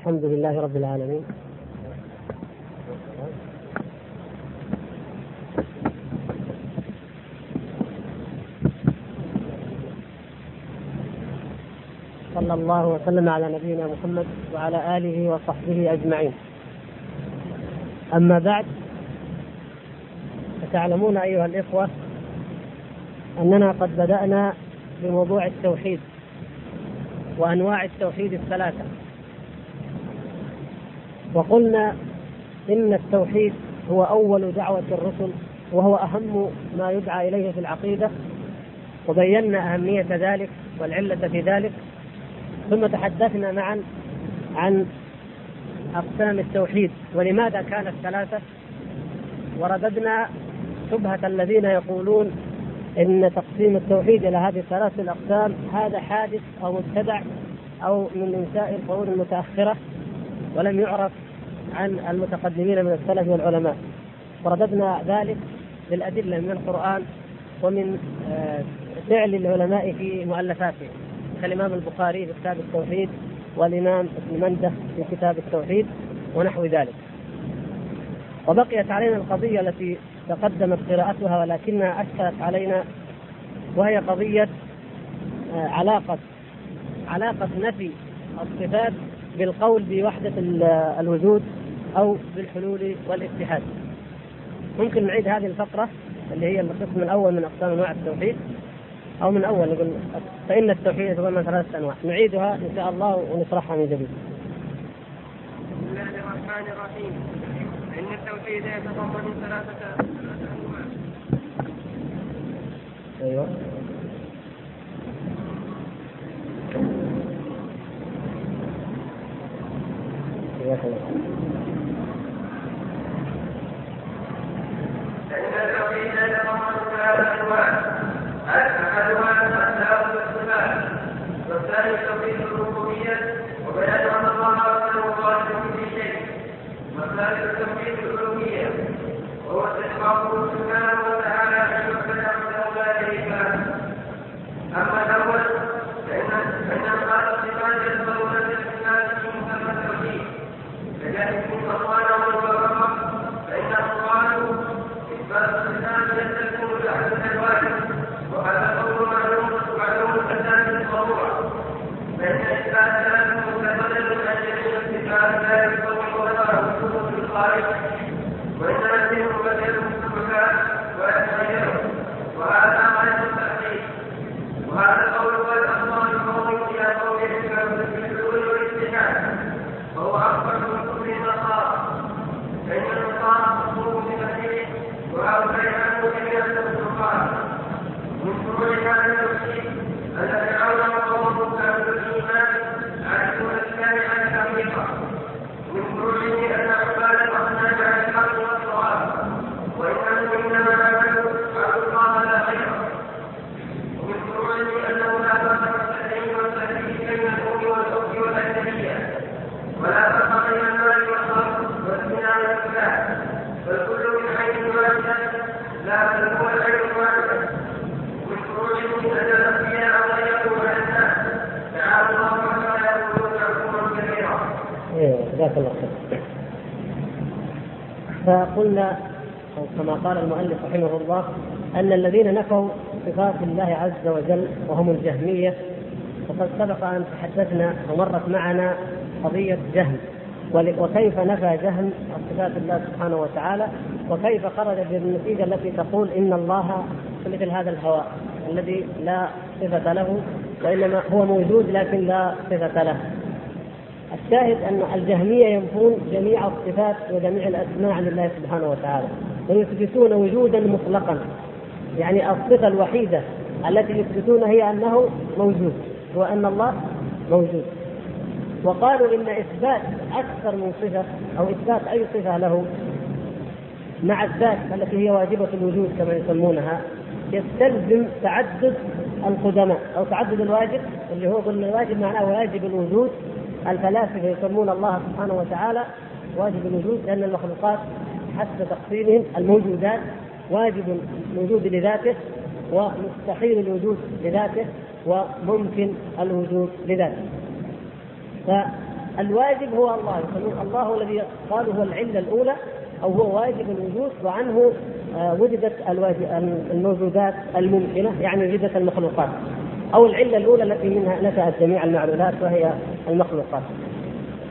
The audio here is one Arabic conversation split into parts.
الحمد لله رب العالمين. صلى الله وسلم على نبينا محمد وعلى آله وصحبه أجمعين. أما بعد فتعلمون أيها الإخوة أننا قد بدأنا بموضوع التوحيد وأنواع التوحيد الثلاثة. وقلنا إن التوحيد هو أول دعوة الرسل وهو أهم ما يدعى إليه في العقيدة وبينا أهمية ذلك والعلة في ذلك. ثم تحدثنا معا عن أقسام التوحيد ولماذا كانت ثلاثة. ورددنا شبهة الذين يقولون إن تقسيم التوحيد إلى هذه الثلاث الأقسام هذا حادث أو مبتدع أو من انشاء القرون المتأخرة. ولم يعرف عن المتقدمين من السلف والعلماء ورددنا ذلك بالادله من القرآن ومن فعل العلماء في مؤلفاتهم كالإمام البخاري في كتاب التوحيد والإمام ابن مندة في كتاب التوحيد ونحو ذلك. وبقيت علينا القضية التي تقدمت قراءتها ولكنها اشكلت علينا وهي قضية علاقة علاقة نفي الصفات بالقول بوحدة الوجود أو بالحلول والاتحاد. ممكن نعيد هذه الفقرة اللي هي القسم الأول من أقسام أنواع التوحيد أو من أول نقول فإن التوحيد يتضمن ثلاثة أنواع نعيدها إن شاء الله ونشرحها من جديد. بسم الله الرحمن الرحيم فان التوحيد يتضمن ثلاثة أنواع أيوه جزاك الله فان التوحيد يتضمن ثلاثة انواع احدها الاسماء والصفات والثاني توحيد الربوبيه وبيان ان الله وحده خالق كل شيء والثالث توحيد الالوهيه وهو استحقاقه سبحانه وتعالى ان يعبد وحده أما الأول فان فإن اثبات الصفات يتضمن الاستثناء في مسمى التوحيد كذلك ان اخوانه والرحمه فانهم قالوا اثبات الصفات يستلزم الاحد الواحد وهذا قول معلوم معلوم الفساد بالضروره فان اثبات ثلاث متبدل عن جميع الصفات لا يتطور ولا وجود في الخارج وانما الدين مبدل الصفات ويتغير وهذا غايه التحقيق وهذا القول قد افضى القوم إلى قولهم بالحلول والاتحاد وهو اكبر من كل النصارى فان النصارى مصروف بمسيح وهؤلاء عنه جميع الفرقان من فروع هذا التوحيد الذي عون قومه أهل الايمان عرفوا الاسلام عن الحقيقة من فروعه ان عباد الاصنام عن الحق والصواب وانهم انما عبدوا عبد الله لا غيره ومن فروعه انه لا فرق في التحريم والتهديد بين الام والاخت والاجنبيه ولا فرق بين المال والخمر والزنا والنكاح فالكل من عين واحدة لا بل هو العين واحدة من فروعه ان الانبياء غيروا عن الناس تعالى الله عما يقولون عقوبا كبيرا أيوه جزاك الله خير. فقلنا أو كما قال المؤلف رحمه الله أن الذين نفوا صفات الله عز وجل وهم الجهمية وقد سبق أن تحدثنا ومرت معنا قضية جهم وكيف نفى جهم صفات الله سبحانه وتعالى وكيف خرج بالنتيجة التي تقول إن الله مثل هذا الهواء الذي لا صفة له وإنما هو موجود لكن لا صفة له. الشاهد أن الجهمية ينفون جميع الصفات وجميع الأسماء عن الله سبحانه وتعالى. ويثبتون وجودا مطلقا. يعني الصفة الوحيدة التي يثبتونها هي أنه موجود وأن الله موجود. وقالوا إن إثبات أكثر من صفة أو إثبات أي صفة له مع الذات التي هي واجبة الوجود كما يسمونها يستلزم تعدد القدماء أو تعدد الواجب اللي هو قلنا الواجب معناه واجب الوجود الفلاسفة يسمون الله سبحانه وتعالى واجب الوجود لأن المخلوقات حسب تقسيمهم الموجودات واجب الوجود لذاته ومستحيل الوجود لذاته وممكن الوجود لذاته الواجب هو الله الله الذي قالوا هو العلة الأولى أو هو واجب الوجود وعنه آه، وجدت الموجودات الممكنة يعني وجدت المخلوقات أو العلة الأولى التي منها نشات جميع المعلولات وهي المخلوقات.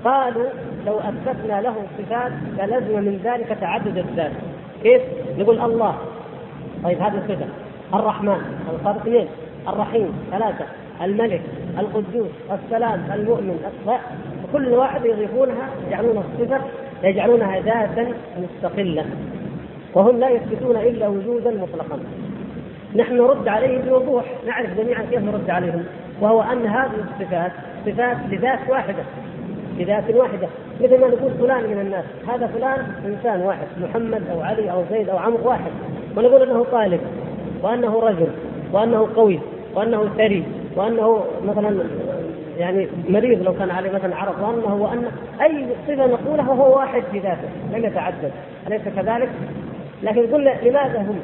قالوا لو اثبتنا له صفات فلزم من ذلك تعدد الذات. كيف؟ نقول الله. طيب هذه صفه الرحمن صار اثنين الرحيم ثلاثة. الملك القدوس السلام المؤمن. كل واحد يضيفونها يجعلونها صفة يجعلونها ذاتا مستقلة. وهم لا يثبتون إلا وجودا مطلقا. نحن نرد عليهم بوضوح. نعرف جميعا كيف نرد عليهم. وهو أن هذه الصفات صفات لذات واحدة. لذات واحدة مثل ما نقول فلان من الناس هذا فلان إنسان واحد محمد أو علي أو زيد أو عمرو واحد ونقول إنه طالب وأنه رجل وأنه قوي وأنه ثري وأنه مثلا يعني مريض لو كان عليه مثلا عرض وأنه وأن أي صفة نقولها هو واحد في ذاته لم يتعدد أليس كذلك؟ لكن قلنا لماذا هم؟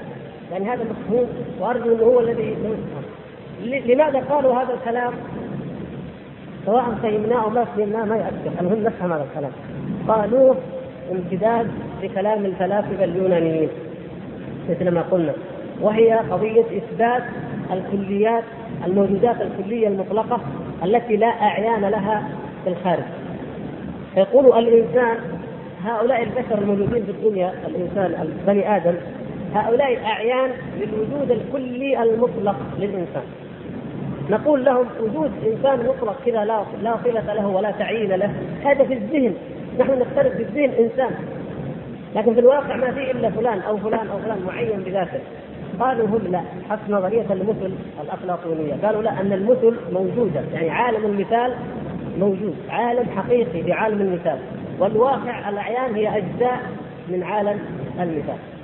يعني هذا مفهوم وأرجو إنه هو الذي لماذا قالوا هذا الكلام؟ سواء فهمناه أو ما فهمناه ما يؤثر، المهم نفهم هذا الكلام. قالوه امتداد لكلام الفلاسفة اليونانيين مثل ما قلنا وهي قضية إثبات الكليات الموجودات الكلية المطلقة التي لا أعيان لها في الخارج. فيقول الإنسان هؤلاء البشر الموجودين في الدنيا الإنسان بني آدم هؤلاء أعيان للوجود الكلي المطلق للإنسان. نقول لهم وجود إنسان مطلق كذا لا لا صلة له ولا تعيين له هذا في الذهن. نحن نفترض في الذهن إنسان. لكن في الواقع ما في إلا فلان أو فلان أو فلان معين بذاته. قالوا هم لا. حسب نظرية المثل الافلاطونيه قالوا لا أن المثل موجودة. يعني عالم المثال موجود. عالم حقيقي في عالم المثال. والواقع الأعيان هي أجزاء من عالم المثال.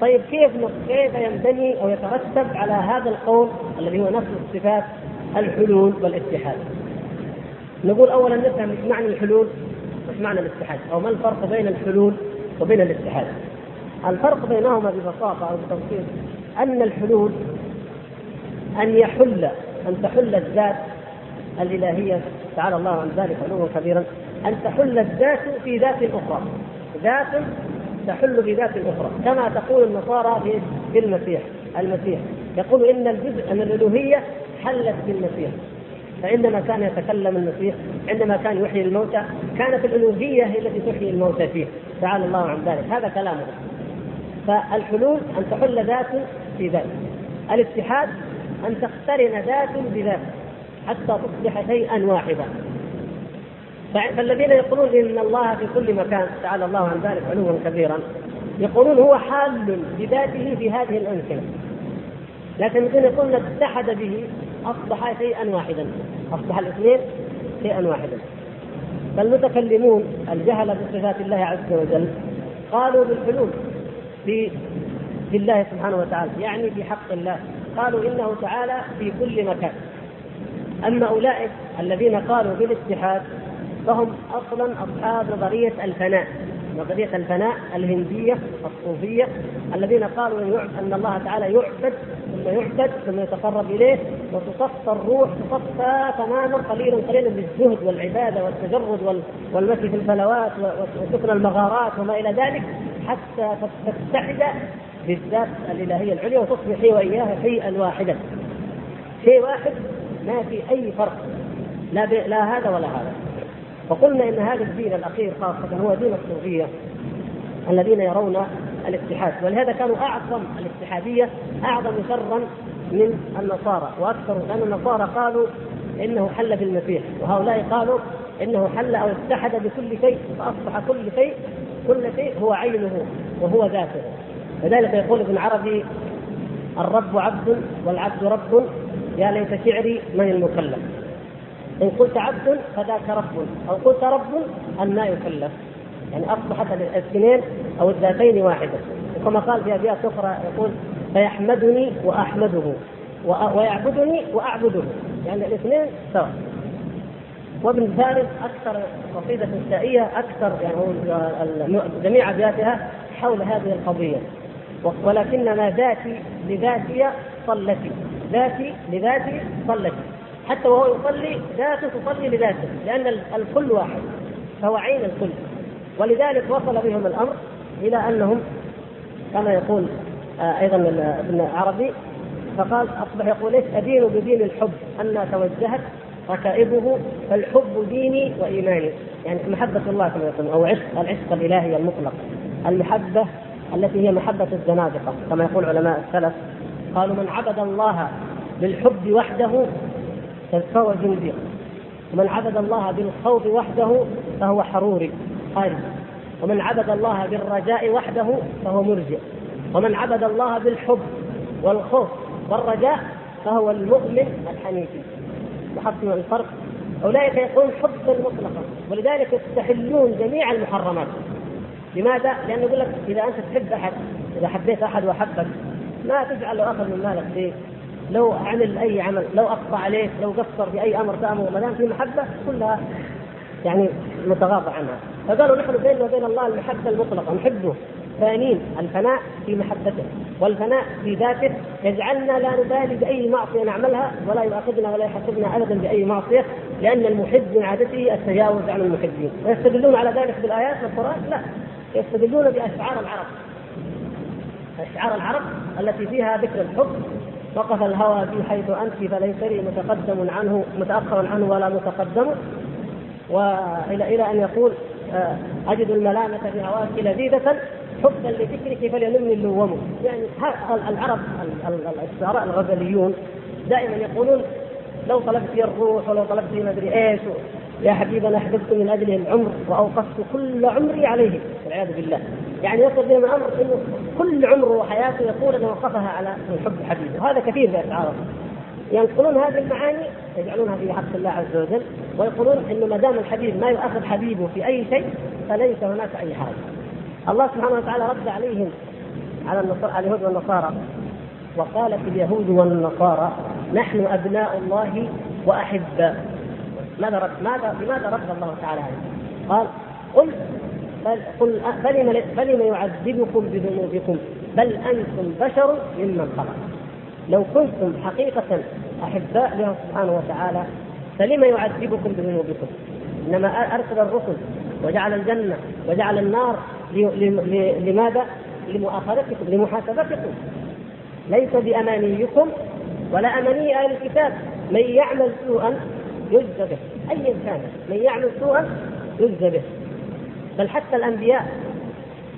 طيب كيف كيف ينبني أو يترتب على هذا القول الذي هو نفس الصفات الحلول والاتحاد؟ نقول اولا نفهم إيش معنى الحلول وايش معنى الاتحاد أو ما الفرق بين الحلول وبين الاتحاد؟ الفرق بينهما ببساطة أو بتبسيط أن الحلول أن يحل أن تحل الذات الإلهية. تعالى الله عن ذلك علوا كبيرا. أن تحل الذات في ذات أخرى ذات تحل في ذات أخرى كما تقول النصارى في في المسيح المسيح. يقول إن الجزء ان الألوهية حلت بالمسيح. فعندما كان يتكلم المسيح عندما كان يحيي الموتى كانت الألوهية هي التي تحيي الموتى فيه. تعالى الله عن ذلك. هذا كلامه. فالحلول أن تحل ذات في ذات. الاتحاد أن تقترن ذات بذات حتى تصبح شيئا واحدا. فالذين يقولون إن الله في كل مكان تعالى الله عن ذلك علوا كبيرا يقولون هو حال بذاته في هذه الامكنه لكن يمكن يقولون اتحد به أصبح شيئا واحدا أصبح الاثنين شيئا واحدا. فالمتكلمون الجهل بصفات الله عز وجل قالوا بالحلول في في الله سبحانه وتعالى يعني في حق الله قالوا إنه تعالى في كل مكان. أما أولئك الذين قالوا بالاتحاد فهم أصلا أصحاب نظرية الفناء نظرية الفناء الهندية الصوفية الذين قالوا إن الله تعالى يعبد ثم يعبد ثم يتقرب إليه وتصفى الروح تصفى تماما قليلا قليلا بالزهد والعبادة والتجرد والمشي في الفلوات وسكن المغارات وما إلى ذلك حتى تتحد بالذات الإلهية العليا وتصبح هي وإياها شيئا واحدا. شيء واحد ما في أي فرق لا لا هذا ولا هذا. فقلنا إن هذا الدين الأخير خاصة هو دين الصوفية الذين يرون الاتحاد ولهذا كانوا أعظم الاتحادية أعظم شرا من النصارى وأكثر لأن النصارى قالوا إنه حل بالمسيح وهؤلاء قالوا إنه حل أو اتحد بكل شيء فأصبح كل شيء كل شيء هو عينه وهو ذاته. لذلك يقول ابن عربي الرب عبد والعبد رب يا ليت شعري من المكلف. إن قلت عبد فذاك رب أو قلت رب أن لا يكلف. يعني أصبحت الاثنين أو الذاتين واحدة. وكما قال في أبيات أخرى يقول فيحمدني وأحمده ويعبدني وأعبده. يعني الاثنين سواء. وابن ثالث أكثر قصيدة نسائيه أكثر يعني جميع أبياتها حول هذه القضية. ولكنما ذاتي لذاتي صلتي. ذاتي لذاتي صلتي. حتى وهو يصلي ذاته تصلي لذاته لأن الكل واحد فهو عين الكل. ولذلك وصل بهم الأمر إلى أنهم كما يقول آه، أيضا ابن عربي فقال أصبح يقول إيش؟ أدين بدين الحب أن توجهت ركائبه فالحب ديني وإيماني. يعني محبة الله كما يقول أو عشق العشق الإلهي المطلق. المحبة التي هي محبة الزنادقة كما يقول علماء السلف قالوا من عبد الله بالحب وحده فهو زنديق ومن عبد الله بالخوف وحده فهو حروري. خارج ومن عبد الله بالرجاء وحده فهو مرجئ. ومن عبد الله بالحب والخوف والرجاء فهو المؤمن الحنيفي. لاحظتم الفرق؟ أولئك يقولون حبا مطلقا ولذلك يستحلون جميع المحرمات. لماذا؟ لأنه يقول لك إذا أنت تحب أحد إذا حبيت أحد واحبك ما تجعل أخذ من مالك شيء لو عمل أي عمل لو أخطأ عليك لو قصر في أي أمر تامر ما دام في محبة كلها يعني متغاضى عنها. فقالوا نحن بيننا وبين الله المحبة المطلقة نحبه. ثانين الفناء في محبته والفناء في ذاته. يجعلنا لا نبالي بأي معصية نعملها ولا يؤاخذنا ولا يحاسبنا ابدا بأي معصية لأن المحب من عادته التجاوز عن المحبين. ويستدلون على ذلك بالآيات والقرآن؟ لا. يستدلون بأشعار العرب. أشعار العرب التي فيها ذكر الحب وقف الهوى بي حيث أنت فليس لي متقدم عنه متأخر عنه ولا متقدم. والى إلى أن يقول آه، أجد الملامة في هواك لذيذة حبا لذكرك فليلمني اللوم. يعني العرب الشعراء الغزليون دائما يقولون لو طلبت الروح ولو طلبت ما أدري إيش يا حبيبي أنا أحببت من اجله العمر وأوقفت كل عمري عليه والعياذ بالله. يعني يصل بهم الأمر إنه كل عمره وحياته يقول أنه وقفها على حب حبيبه وهذا كثير في اشعارهم ينقلون هذه المعاني يجعلونها في حق الله عز وجل ويقولون إنه ما دام الحبيب ما يؤخذ حبيبه في أي شيء فليس هناك أي حرج. الله سبحانه وتعالى رد عليهم على النصارى اليهود والنصارى وقالت اليهود والنصارى نحن أبناء الله واحباء ماذا رد ماذا لماذا رد الله تعالى عليه؟ قال قل قل فلم فلم يعذبكم بذنوبكم بل أنتم بشر ممن خلق لو كنتم حقيقة أحباء له سبحانه وتعالى فلم يعذبكم بذنوبكم؟ إنما أرسل الرسل وجعل الجنة وجعل النار لماذا؟ لمؤاخذتكم لمحاسبتكم. ليس بأمانيكم ولا أماني أهل الكتاب. من يعمل سوءا يجزى به. ايا كان من يعمل سوءا يجزى به. بل حتى الأنبياء.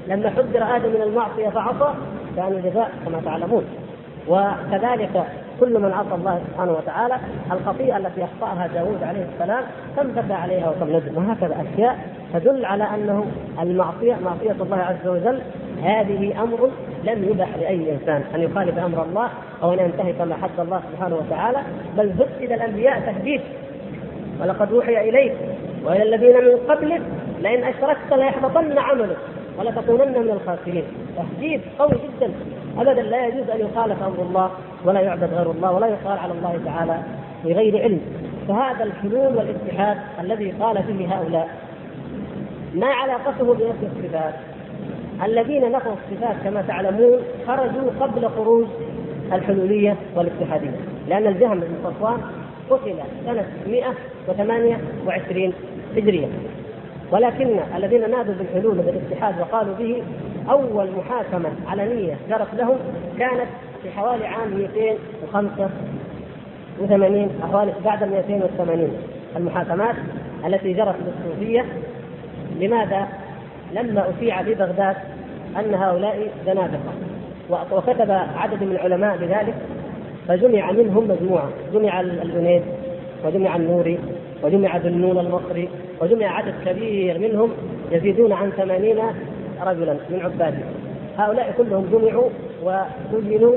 لما حذر آدم من المعصية فعصى كان الجزاء كما تعلمون. وكذلك كل من عصى الله سبحانه وتعالى الخطيئة التي أخطأها داوود عليه السلام كم بكى عليها وكم ندم وهكذا أشياء تدل على أنه المعصية معصية الله عز وجل هذه أمر لم يبح لأي إنسان. أن يخالف أمر الله أو أن ينتهك ما حد الله سبحانه وتعالى بل هدد الأنبياء تهديد. ولقد أوحي إليك وإلى الذين من قبلك لئن أشركت ليحبطن عملك ولتكونن من الخاسرين. تهديد قوي جدا. ابدا لا يجوز أن يخالف أمر الله ولا يعبد غير الله ولا يقال على الله تعالى بغير علم. فهذا الحلول والاتحاد الذي قال فيه هؤلاء. ما علاقته بنفي الصفات؟ الذين نفوا الصفات كما تعلمون خرجوا قبل خروج الحلولية والاتحادية. لأن الجهم بن صفوان قتل سنة 128 هجرية ولكن الذين نادوا بالحلول وبالاتحاد وقالوا به أول محاكمة علنيه جرت لهم كانت في حوالي عام 285 حوالي بعد 280 المحاكمات التي جرت للصوفيه لماذا؟ لما اشيع في بغداد أن هؤلاء زنادقه وكتب عدد من العلماء بذلك فجمع منهم مجموعة جمع الجنيد وجمع النوري وجمع ذنون المصري وجمع عدد كبير منهم يزيدون عن ثمانين رجلا من عباده هؤلاء كلهم جمعوا وسجنوا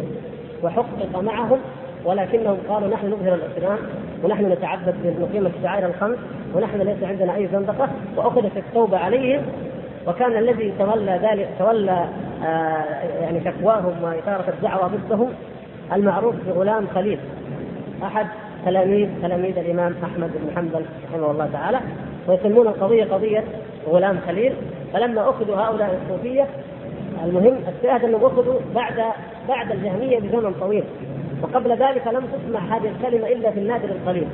وحقق معهم ولكنهم قالوا نحن نظهر الإسلام ونحن نتعبد بنقيم الشعائر الخمس ونحن ليس عندنا أي زندقة وأخذت التوبة عليهم. وكان الذي تولى ذلك تولى آه يعني شكواهم وإثارة الدعوة ضدهم المعروف بغلام خليل. أحد تلاميذ تلاميذ الإمام أحمد بن حنبل رحمه الله تعالى ويسمون القضية قضية غلام خليل. فلما أخذوا هؤلاء الصوفية المهم الشاهد أنهم أخذوا بعد بعد الجهمية بزمن طويل. وقبل ذلك لم تسمع هذه الكلمة إلا في النادر القليل.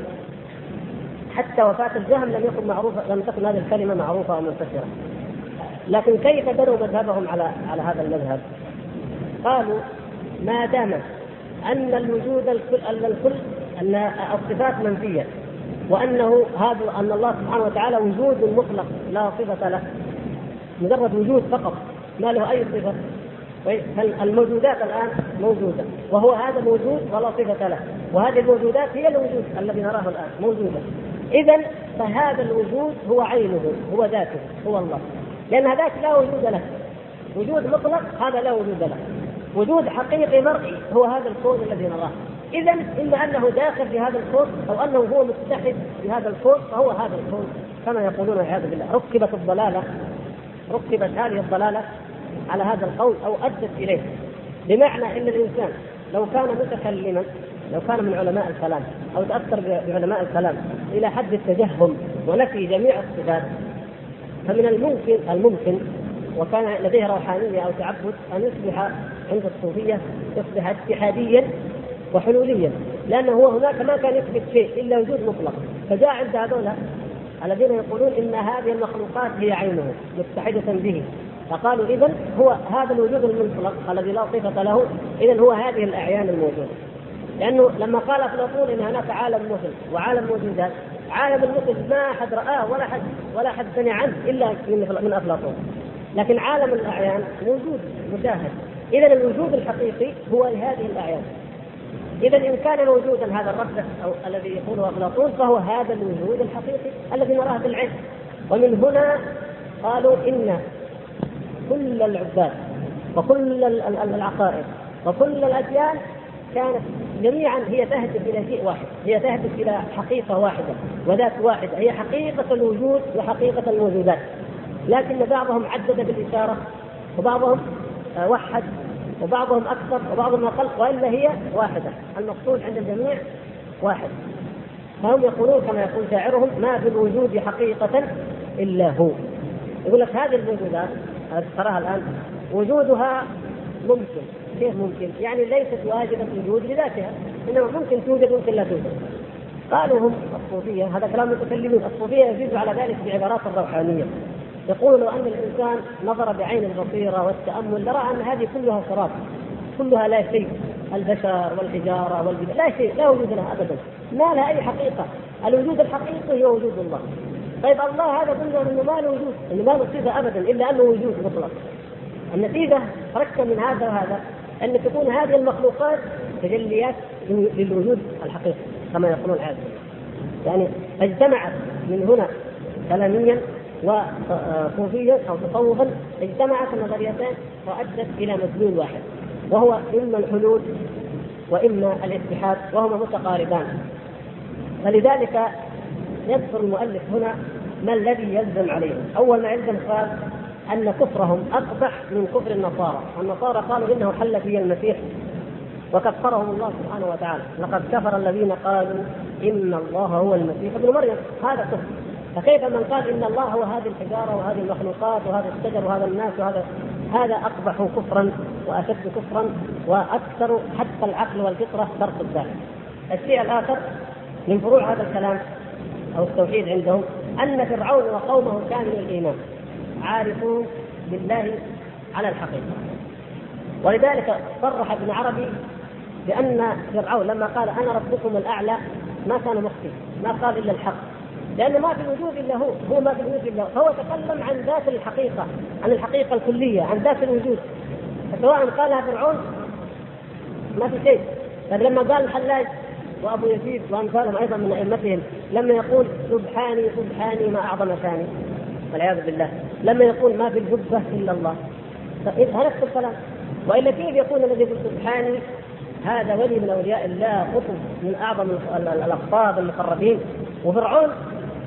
حتى وفاة الجهم لم يكن معروفة لم تكن هذه الكلمة معروفة ومنتشرة لكن كيف بنوا مذهبهم على على هذا المذهب؟ قالوا ما دام أن الوجود الكل الكل أن الصفات منفية وأنه هذا أن الله سبحانه وتعالى وجود مطلق لا صفة له مجرد وجود فقط ما له أي صفة. الموجودات الآن موجودة؟ وهو هذا موجود ولا صفة له. وهذه الموجودات هي الوجود الذي نراه الآن موجودة. اذا فهذا الوجود هو عينه هو ذاته هو الله. لأن هذاك لا وجود له. وجود مطلق هذا لا وجود له. وجود حقيقي مرئي هو هذا الكون الذي نراه. اذا اما أنه داخل في هذا الكون أو أنه هو متحد بهذا الكون فهو هذا الكون كما يقولون والعياذ بالله ركبت الضلالة ركبت هذه الضلالة على هذا القول أو أدت إليه. بمعنى إن الإنسان لو كان متكلما لو كان من علماء الكلام أو تأثر بعلماء الكلام إلى حد التجهم ونفي جميع الصفات فمن الممكن الممكن وكان لديه روحانية أو تعبد أن يصبح عند الصوفية يصبح اتحاديا وحلوليا لأنه هو هناك ما كان يثبت شيء إلا وجود مطلق. فجاء عند هذول الذين يقولون إن هذه المخلوقات هي عينه متحدة به. فقالوا اذا هو هذا الوجود المطلق الذي لا صفة له اذا هو هذه الأعيان الموجودة. لأنه لما قال افلاطون إن هناك عالم مثل وعالم موجودات عالم المثل ما أحد رآه ولا حد ولا حد سمع عنه إلا من افلاطون لكن عالم الأعيان موجود مشاهد اذا الوجود الحقيقي هو لهذه الأعيان. إذا إن كان موجودا هذا الرد أو الذي يقوله أفلاطون فهو هذا الوجود الحقيقي الذي نراه بالعين ومن هنا قالوا إن كل العباد وكل العقائد وكل الأديان كانت جميعا هي تهدف إلى شيء واحد، هي تهدف إلى حقيقة واحدة وذات واحدة هي حقيقة الوجود وحقيقة الموجودات. لكن بعضهم عدد بالإشارة وبعضهم آه، وحد وبعضهم أكثر وبعضهم أقل وإلا هي واحدة، المقصود عند الجميع واحد. فهم يقولون كما يقول شاعرهم ما في الوجود حقيقة إلا هو. يقول لك هذه الموجودات تراها الآن وجودها ممكن كيف ممكن؟ يعني ليست واجبة الوجود لذاتها إنما ممكن توجد ممكن لا توجد قالوا هم الصوفية هذا كلام المتكلمين الصوفية يزيد على ذلك بعبارات الروحانية يقول لو أن الإنسان نظر بعين البصيره والتأمل لرأى أن هذه كلها سراب كلها لا شيء البشر والحجارة والجبال لا شيء لا وجود لها ابدا. ما لها أي حقيقة. الوجود الحقيقي هو وجود الله. طيب الله هذا قلنا إنه ما له وجود إنه ما له صفة ابدا إلا أنه وجود مطلق. النتيجة تركب من هذا وهذا أن تكون هذه المخلوقات تجليات للوجود الحقيقي كما يقولون العالم يعني اجتمعت من هنا كلاميا وصوفيا أو تصوفا اجتمعت النظريتان وادت إلى مدلول واحد وهو إما الحلول وإما الاتحاد وهما متقاربان. فلذلك يذكر المؤلف هنا ما الذي يلزم عليهم. أول ما يلزم قال أن كفرهم أقبح من كفر النصارى، النصارى قالوا إنه حل في المسيح وكفرهم الله سبحانه وتعالى، لقد كفر الذين قالوا إن الله هو المسيح ابن مريم، هذا كفر. فكيف من قال إن الله هو هذه الحجارة وهذه المخلوقات وهذا الشجر وهذا الناس وهذا هذا أقبح كفرا وأشد كفرا وأكثر حتى العقل والفطرة ترك ذلك. الشيء الآخر من فروع هذا الكلام أو التوحيد عندهم أن فرعون وقومه كانوا الإيمان عارفون بالله على الحقيقة ولذلك صرح ابن عربي بأن فرعون لما قال أنا ربكم الأعلى ما كان مخفي ما قال إلا الحق لأن ما في الوجود إلا هو هو ما في الوجود إلا هو. فهو تكلم عن ذات الحقيقة عن الحقيقة الكلية عن ذات الوجود. سواء قالها فرعون ما في شيء. طيب لما قال الحلاج وأبو يزيد وأمثالهم أيضا من أئمتهم لما يقول سبحاني سبحاني ما أعظم شأني. والعياذ بالله. لما يقول ما في الجبه إلا الله. نفس الكلام؟ وإلا كيف يكون الذي يقول سبحاني؟ هذا ولي من أولياء الله قطب من أعظم الأقطاب المقربين. وفرعون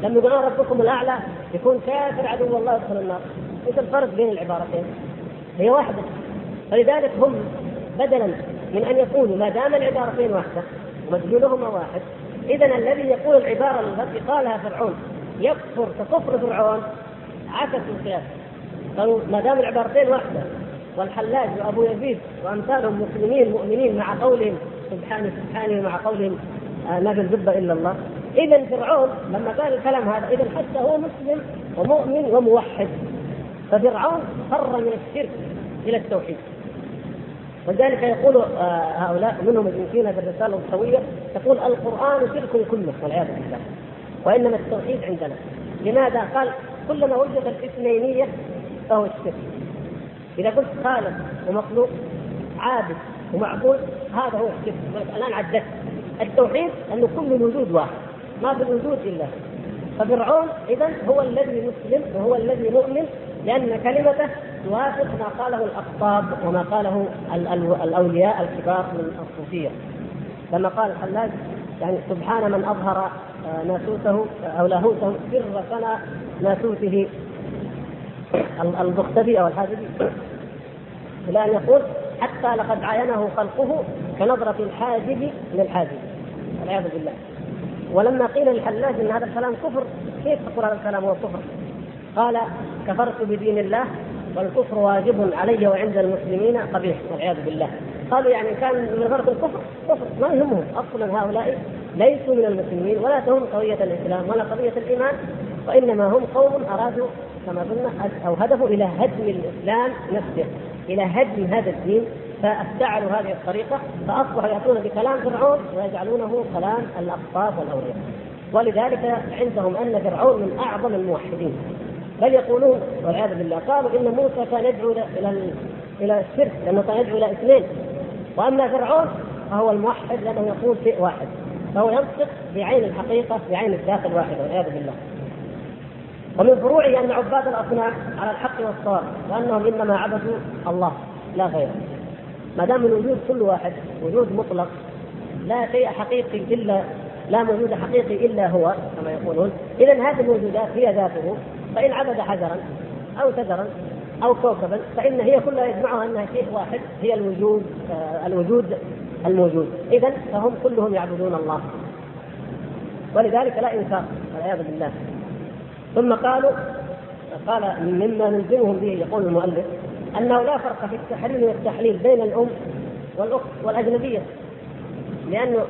لما يقول أنا ربكم الأعلى يكون كافر عدو الله يدخل النار. إيش الفرق بين العبارتين؟ هي واحدة. فلذلك هم بدلا من أن يقولوا ما دام العبارتين واحدة ومدلولهما واحد اذا الذي يقول العبارة التي قالها فرعون. يكفر ككفر فرعون عكس القياس قالوا ما دام العبارتين واحدة والحلاج وأبو يزيد وأمثالهم مسلمين مؤمنين مع قولهم سبحانه سبحانه مع قولهم آه، ما في إلا الله. إذا فرعون لما قال الكلام هذا إذا حتى هو مسلم ومؤمن وموحد. ففرعون فر من الشرك إلى التوحيد. ولذلك يقول آه، هؤلاء منهم ابن سينا بالرساله الطويله تقول القرآن شرك كله والعياذ بالله. وإنما التوحيد عندنا. لماذا؟ قال كلما وجد الاثنينيه فهو الشرك. إذا قلت خالق ومخلوق عابد ومعبود هذا هو الشرك. الآن عدت التوحيد انه كل الوجود واحد. ما في الوجود الا ففرعون إذا هو الذي مسلم وهو الذي مؤمن لأن كلمته توافق ما قاله الاقطاب وما قاله الأولياء الكبار من الصوفية. كما قال الحلاج يعني سبحان من أظهر آه، ناسوته أو لاهوته سر سنى ناسوته. المختفي أو الحاجبي إلى أن يقول حتى لقد عاينه خلقه كنظرة الحاجب للحاجب والعياذ بالله. ولما قيل للحلاج إن هذا الكلام كفر كيف تقول هذا الكلام هو كفر؟ قال كفرت بدين الله والكفر واجب علي وعند المسلمين قبيح والعياذ بالله. قالوا يعني كان من غرض الكفر كفر. ما يهمهم أصلا هؤلاء ليسوا من المسلمين ولا تهم قضية الإسلام ولا قضية الإيمان وإنما هم قوم أرادوا كما قلنا أو هدفوا إلى هدم الإسلام نفسه إلى هدم هذا الدين. فافتعلوا هذه الطريقة فأصبحوا يأتون بكلام فرعون ويجعلونه كلام الاقطاب والأولياء. ولذلك عندهم أن فرعون من أعظم الموحدين. بل يقولون والعياذ بالله قالوا إن موسى كان يدعو إلى إلى الشرك لأنه كان يدعو إلى اثنين. وأما فرعون فهو الموحد لأنه يقول شيء واحد. فهو ينطق بعين الحقيقة بعين الذات الواحدة والعياذ بالله. ومن فروعه أن عباد الأصنام على الحق والصواب وأنهم إنما عبدوا الله لا غيره. ما دام الوجود كل واحد وجود مطلق لا شيء حقيقي الا لا موجود حقيقي إلا هو كما يقولون. اذا هذه الموجودات هي ذاته. فإن عبد حجرا أو شجرا أو كوكبا فإن هي كلها يجمعها أنها شيء واحد هي الوجود آه الوجود الموجود. إذا فهم كلهم يعبدون الله. ولذلك لا إنكار والعياذ بالله. ثم قالوا قال مما نلزمهم به يقول المؤلف أنه لا فرق في التحريم والتحليل بين الأم والأخت والأجنبية لأنه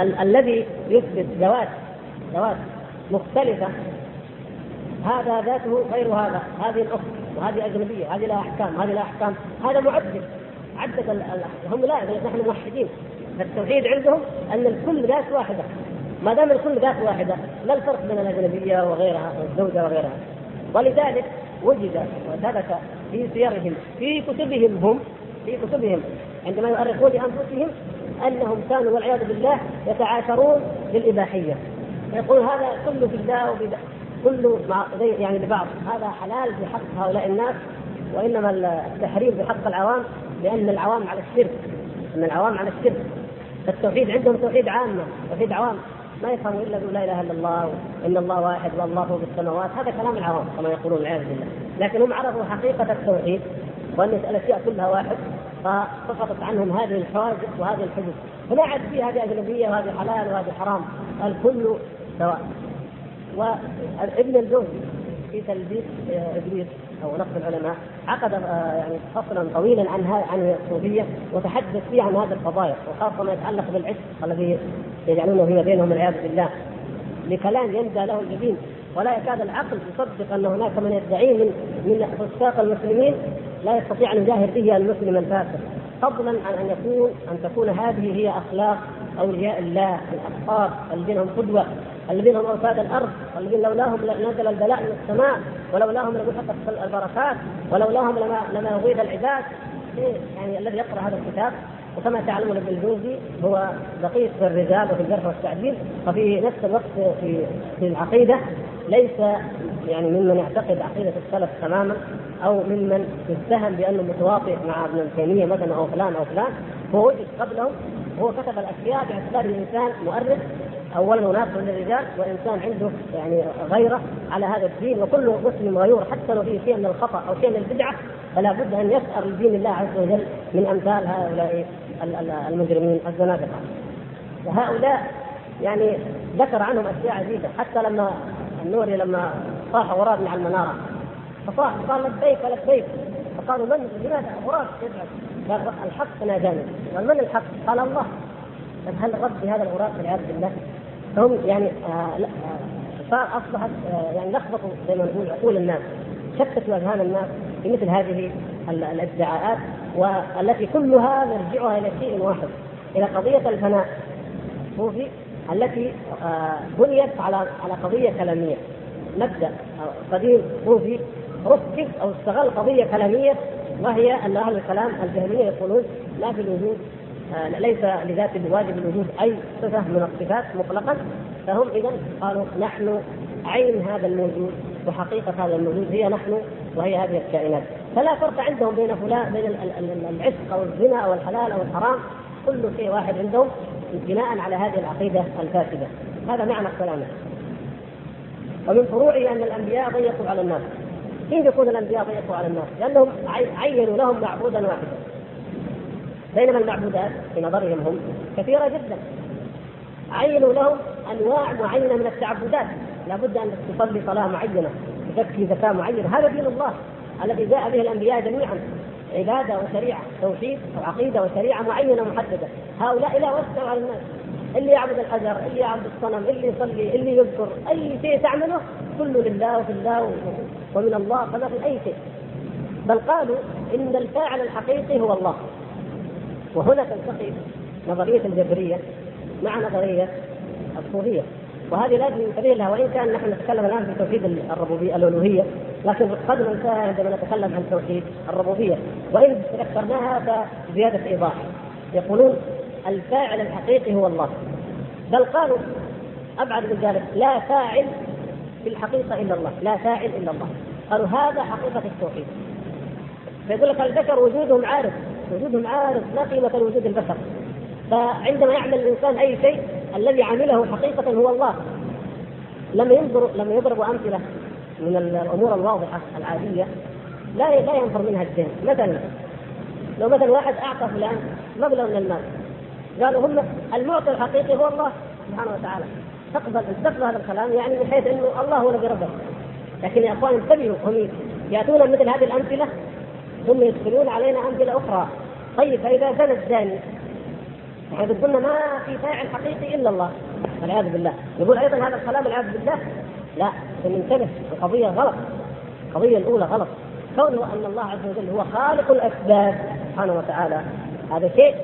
ال- الذي يثبت ذوات ذوات مختلفة هذا ذاته غير هذا هذه الأخت وهذه أجنبية هذه لها أحكام هذه لها أحكام هذا معدد عدد هم لا نحن موحدين التوحيد عندهم أن الكل ذات واحدة ما دام الكل ذات واحدة لا الفرق بين الأجنبية وغيرها والزوجة وغيرها ولذلك وجد وثبت في سيرهم في كتبهم هم في كتبهم. عندما يؤرخون لأنفسهم أنهم كانوا والعياذ بالله يتعاشرون بالاباحيه يقول هذا كله في الله كل مع يعني لبعض. هذا حلال في حق هؤلاء الناس وإنما التحريم في حق العوام لأن العوام على الشرك. إن العوام على الشرك. فالتوحيد عندهم توحيد عامه توحيد عوام. ما يفهموا إلا لا إله إلا الله وان الله واحد والله فوق السماوات. هذا كلام العوام كما يقولون والعياذ بالله. لكن هم عرفوا حقيقة التوحيد وأن الاشياء كلها واحد فسقطت عنهم هذه الحواجز وهذه الحدود. فما عاد في هذه أجنبية وهذه حلال وهذه حرام. الكل سواء. وابن الجوزي في تلبيس آه، إبليس أو نقد العلماء عقد آه، يعني فصلا طويلا عن عن الصوفية وتحدث فيه عن هذه القضايا وخاصة ما يتعلق بالعشق الذي يجعلونه فيما بينهم والعياذ بالله. لكلام يندى له الجبين ولا يكاد العقل يصدق أن هناك من يدعي من من فساق المسلمين لا يستطيع أن يجاهر به المسلم الفاسق. فضلا عن أن يكون أن تكون هذه هي أخلاق أولياء الله الاطهار الذين هم قدوة الذين هم أوتاد الأرض الذين لولاهم نزل البلاء من السماء ولولاهم لمحقت البركات ولولاهم لما لما العباد. إيه، يعني الذي يقرأ هذا الكتاب؟ وكما تعلمون ابن الجوزي هو دقيق في الرجال وفي الجرح والتعديل وفي نفس الوقت في في العقيدة ليس يعني ممن يعتقد عقيدة السلف تماما أو ممن يتهم بأنه متواطئ مع ابن تيميه مثلا أو فلان أو فلان. هو وجد قبله هو كتب الأشياء باعتباره انسان مؤرخ اولا مناسب للرجال وإنسان عنده يعني غيرة على هذا الدين وكل مسلم غيور حتى لو فيه شيء من الخطأ أو شيء من البدعة فلا بد أن يسأر لدين الله عز وجل من أمثال هؤلاء. المجرمين الزنادقة. وهؤلاء يعني ذكر عنهم أشياء عديده حتى لما النوري لما صاح غراب على المنارة فصاح قال لبيك لبيك فقالوا من لماذا يدعو قال الحق ناداني قال من الحق؟ قال الله. طيب هل الرد بهذا الغراب والعياذ بالله؟ فهم يعني آه آه صار أصبحت آه يعني لخبطوا زي ما نقول عقول الناس. شتتوا اذهان الناس في مثل هذه الادعاءات والتي كلها مرجعها إلى شيء واحد إلى قضية الفناء. الصوفي التي آه، بنيت على على قضية كلامية. مبدأ قديم. صوفي ركب أو استغل قضية كلامية وهي أن أهل الكلام الجهمية يقولون لا في الوجود آه، ليس لذات واجب الوجود أي صفة من الصفات مطلقا. فهم اذا قالوا نحن عين هذا الموجود. وحقيقة هذا الموجود هي نحن وهي هذه الكائنات. فلا فرق عندهم بين فلان بين العشق أو الزنا أو الحلال أو الحرام. كل شيء واحد عندهم بناء على هذه العقيدة الفاسدة. هذا معنى كلامه. ومن فروعه أن الأنبياء ضيقوا على الناس. كيف يكون الأنبياء ضيقوا على الناس؟ لأنهم عينوا لهم معبودا واحدا. بينما المعبودات في نظرهم هم كثيرة جدا. عينوا لهم أنواع معينة من التعبدات. لابد أن تصلي صلاة معينة تزكي زكاة معينة. هذا دين الله الذي جاء به الأنبياء جميعا عبادة وشريعة توحيد وعقيدة وشريعة معينة محددة. هؤلاء لا وسعوا على الناس. اللي يعبد الحجر اللي يعبد الصنم اللي يصلي اللي يذكر أي شيء تعمله كله لله وفي الله ومن الله فما في أي شيء. بل قالوا إن الفاعل الحقيقي هو الله. وهنا تلتقي نظرية الجبرية مع نظرية الصوفية. وهذه لازم ننتبه لها وإن كان نحن نتكلم الآن في توحيد الربوبية الألوهية لكن قد ننساها عندما نتكلم عن توحيد الربوبية. وإن ذكرناها فزيادة إيضاح. يقولون الفاعل الحقيقي هو الله. بل قالوا أبعد من ذلك لا فاعل في الحقيقة إلا الله لا فاعل إلا الله. قالوا هذا حقيقة التوحيد. فيقول لك البشر وجودهم عارف وجودهم عارف لا قيمة لوجود البشر. فعندما يعمل الإنسان أي شيء الذي عمله حقيقة هو الله. لما ينظر لما يضرب أمثلة من الأمور الواضحة العادية. لا لا ينفر منها الذهن مثلا لو مثلا واحد أعطى فلان مبلغ من المال قالوا هم المعطي الحقيقي هو الله سبحانه وتعالى. تقبل تقبل هذا الكلام يعني من حيث إنه الله هو الذي ربك لكن يا أخوان انتبهوا هم يأتون مثل هذه الأمثلة ثم يدخلون علينا أمثلة أخرى. طيب فإذا زنى الزاني يعني قلنا ما في فاعل حقيقي إلا الله والعياذ بالله. يقول أيضا هذا الكلام والعياذ بالله. لا ننتبه القضية غلط. القضية الأولى غلط. كونه أن الله عز وجل هو خالق الأسباب سبحانه وتعالى هذا شيء.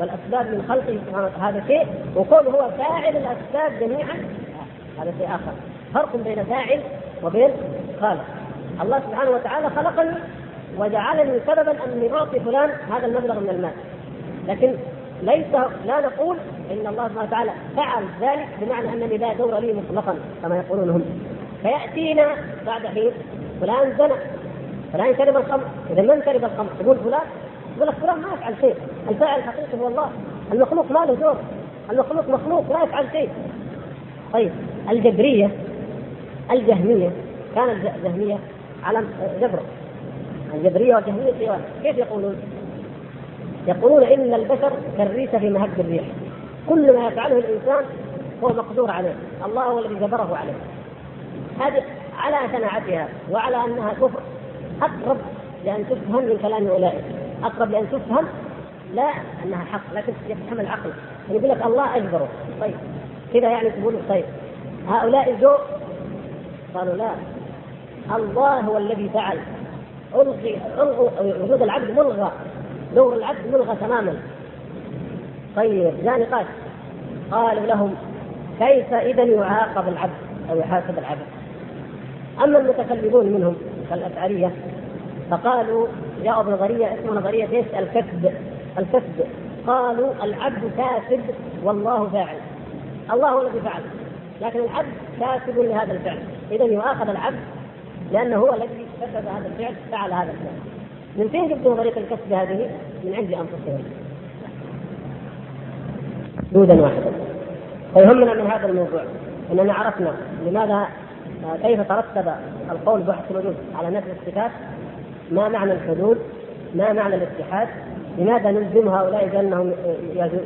والأسباب من خلقه سبحانه هذا شيء. وكونه هو فاعل الأسباب جميعا هذا شيء آخر. فرق بين فاعل وبين خالق. الله سبحانه وتعالى خلقني وجعلني سببا اني اعطي فلان هذا المبلغ من المال. لكن ليس لا نقول إن الله سبحانه وتعالى فعل ذلك بمعنى أنني لا دور لي مطلقا كما يقولون هم. فيأتينا بعد حين فلان زنى فلان شرب الخمر. إذا من شرب الخمر؟ تقول فلان. يقول لك فلان ما يفعل شيء. الفاعل الحقيقي هو الله. المخلوق ما له دور. المخلوق مخلوق لا يفعل شيء. طيب الجبرية الجهمية. كان الجهميه على جبر. الجبرية والجهمية كيف يقولون؟ يقولون إن البشر كالريشه في مهب الريح. كل ما يفعله الإنسان هو مقدور عليه. الله هو الذي جبره عليه. هذه على شناعتها وعلى أنها كفر. أقرب لأن تفهم من كلام اولئك أقرب لأن تفهم لا أنها حق لكن يفهم العقل. يعني يقول لك الله أجبره. طيب. كذا يعني تقول طيب. هؤلاء جو قالوا لا. الله هو الذي فعل. الغي وجود العبد ملغى. دور العبد ملغى تماما. طيب لا نقاش. قالوا لهم كيف إذا يعاقب العبد أو يحاسب العبد؟ أما المتكلمون منهم كالاشعريه فقالوا جاءوا بنظريه اسمها نظرية إيش؟ الكسب. الكسب. قالوا العبد كاسب والله فاعل. الله الذي فعل. لكن العبد كاسب لهذا الفعل. إذا يؤاخذ العبد لأنه هو الذي كسب هذا الفعل فعل هذا الفعل. من فين جبتوا طريق الكسب هذه؟ من عند أنفسهم. دودا واحدا. فيهمنا من هذا الموضوع أننا عرفنا لماذا كيف ترتب القول بحث الوجود على نفي الصفات؟ ما معنى الحدود؟ ما معنى الاتحاد؟ لماذا نلزم هؤلاء بأنهم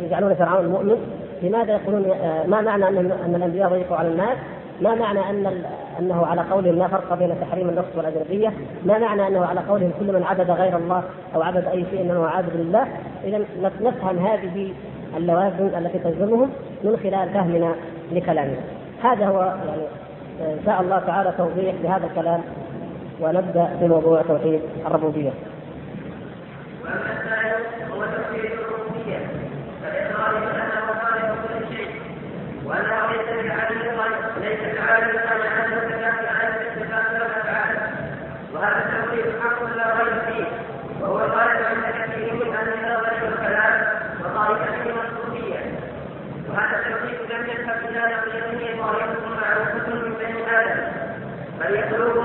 يجعلون فرعون المؤمن لماذا يقولون ما معنى أن الأنبياء ضيقوا على الناس؟ ما معنى أن أنه على قولهم لا فرق بين تحريم النص والأجنبية؟ ما معنى أنه على قولهم كل من عبد غير الله أو عبد أي شيء انه عابد لله؟ اذا نفهم هذه اللوازم التي تلزمهم من خلال فهمنا لكلامنا هذا هو يعني إن شاء الله تعالى توضيح لهذا الكلام ونبدأ بموضوع توحيد الربوبية. واما هو توحيد الربوبية فالاقرار بانه خالق كل شيء وانه ليس بعالم ليس الخلق عن الصفات عن الصفات والافعال وهذا التوحيد حق لا ريب فيه وهو الغالب عند كثير من أهل النظر والكلام وطائفه الصوفيه وهذا التوحيد لم يذهب إلى نقيضه طائفه معروفة من بني آدم بل يخلوه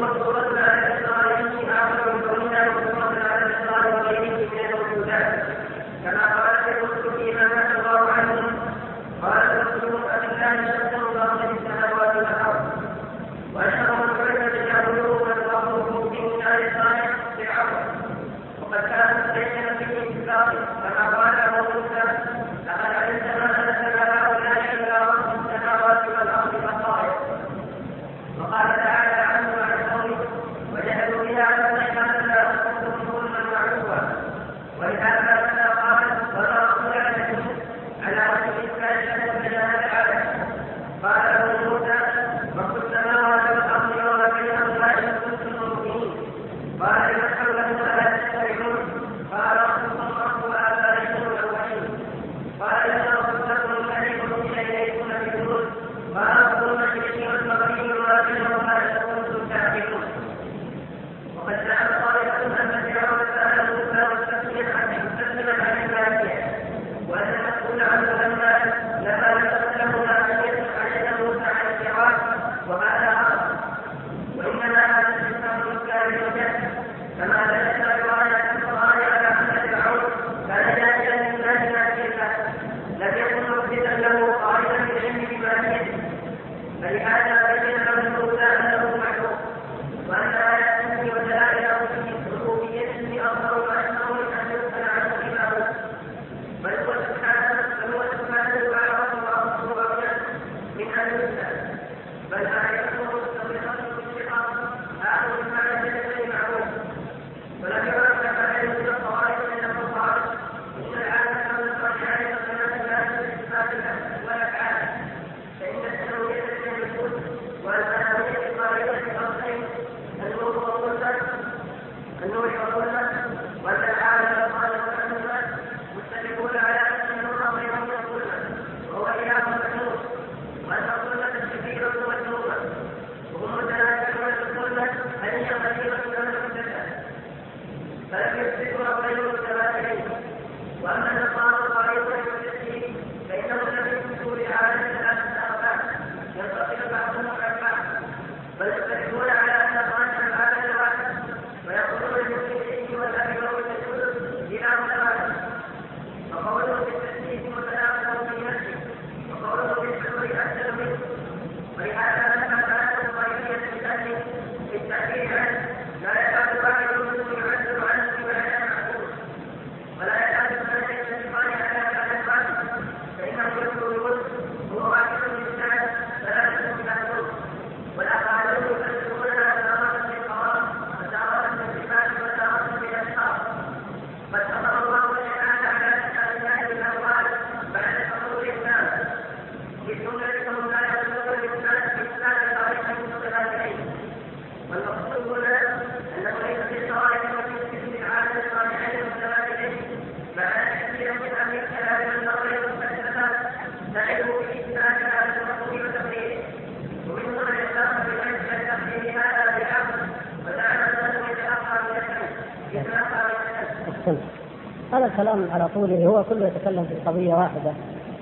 طوله هو كله يتكلم في قضية واحدة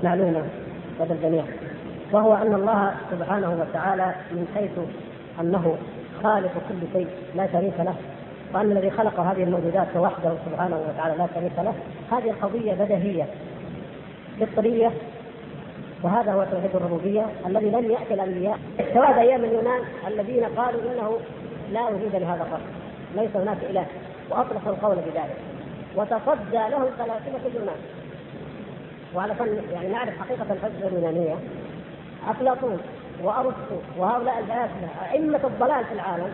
معلومة لدى الجميع وهو أن الله سبحانه وتعالى من حيث أنه خالق كل شيء لا شريك له وأن الذي خلق هذه الموجودات وحده سبحانه وتعالى لا شريك له هذه قضية بديهية فطرية وهذا هو توحيد الربوبية الذي لم يأتي الأنبياء سواء أيام اليونان الذين قالوا إنه لا وجود لهذا الرب ليس هناك إله وأطلقوا القول بذلك. وتصدى لهم فلاسفة اليونان. وعلشان يعني نعرف حقيقة الفلسفة اليونانية. أفلاطون وأرسطو وهؤلاء الفلاسفة أئمة الضلال في العالم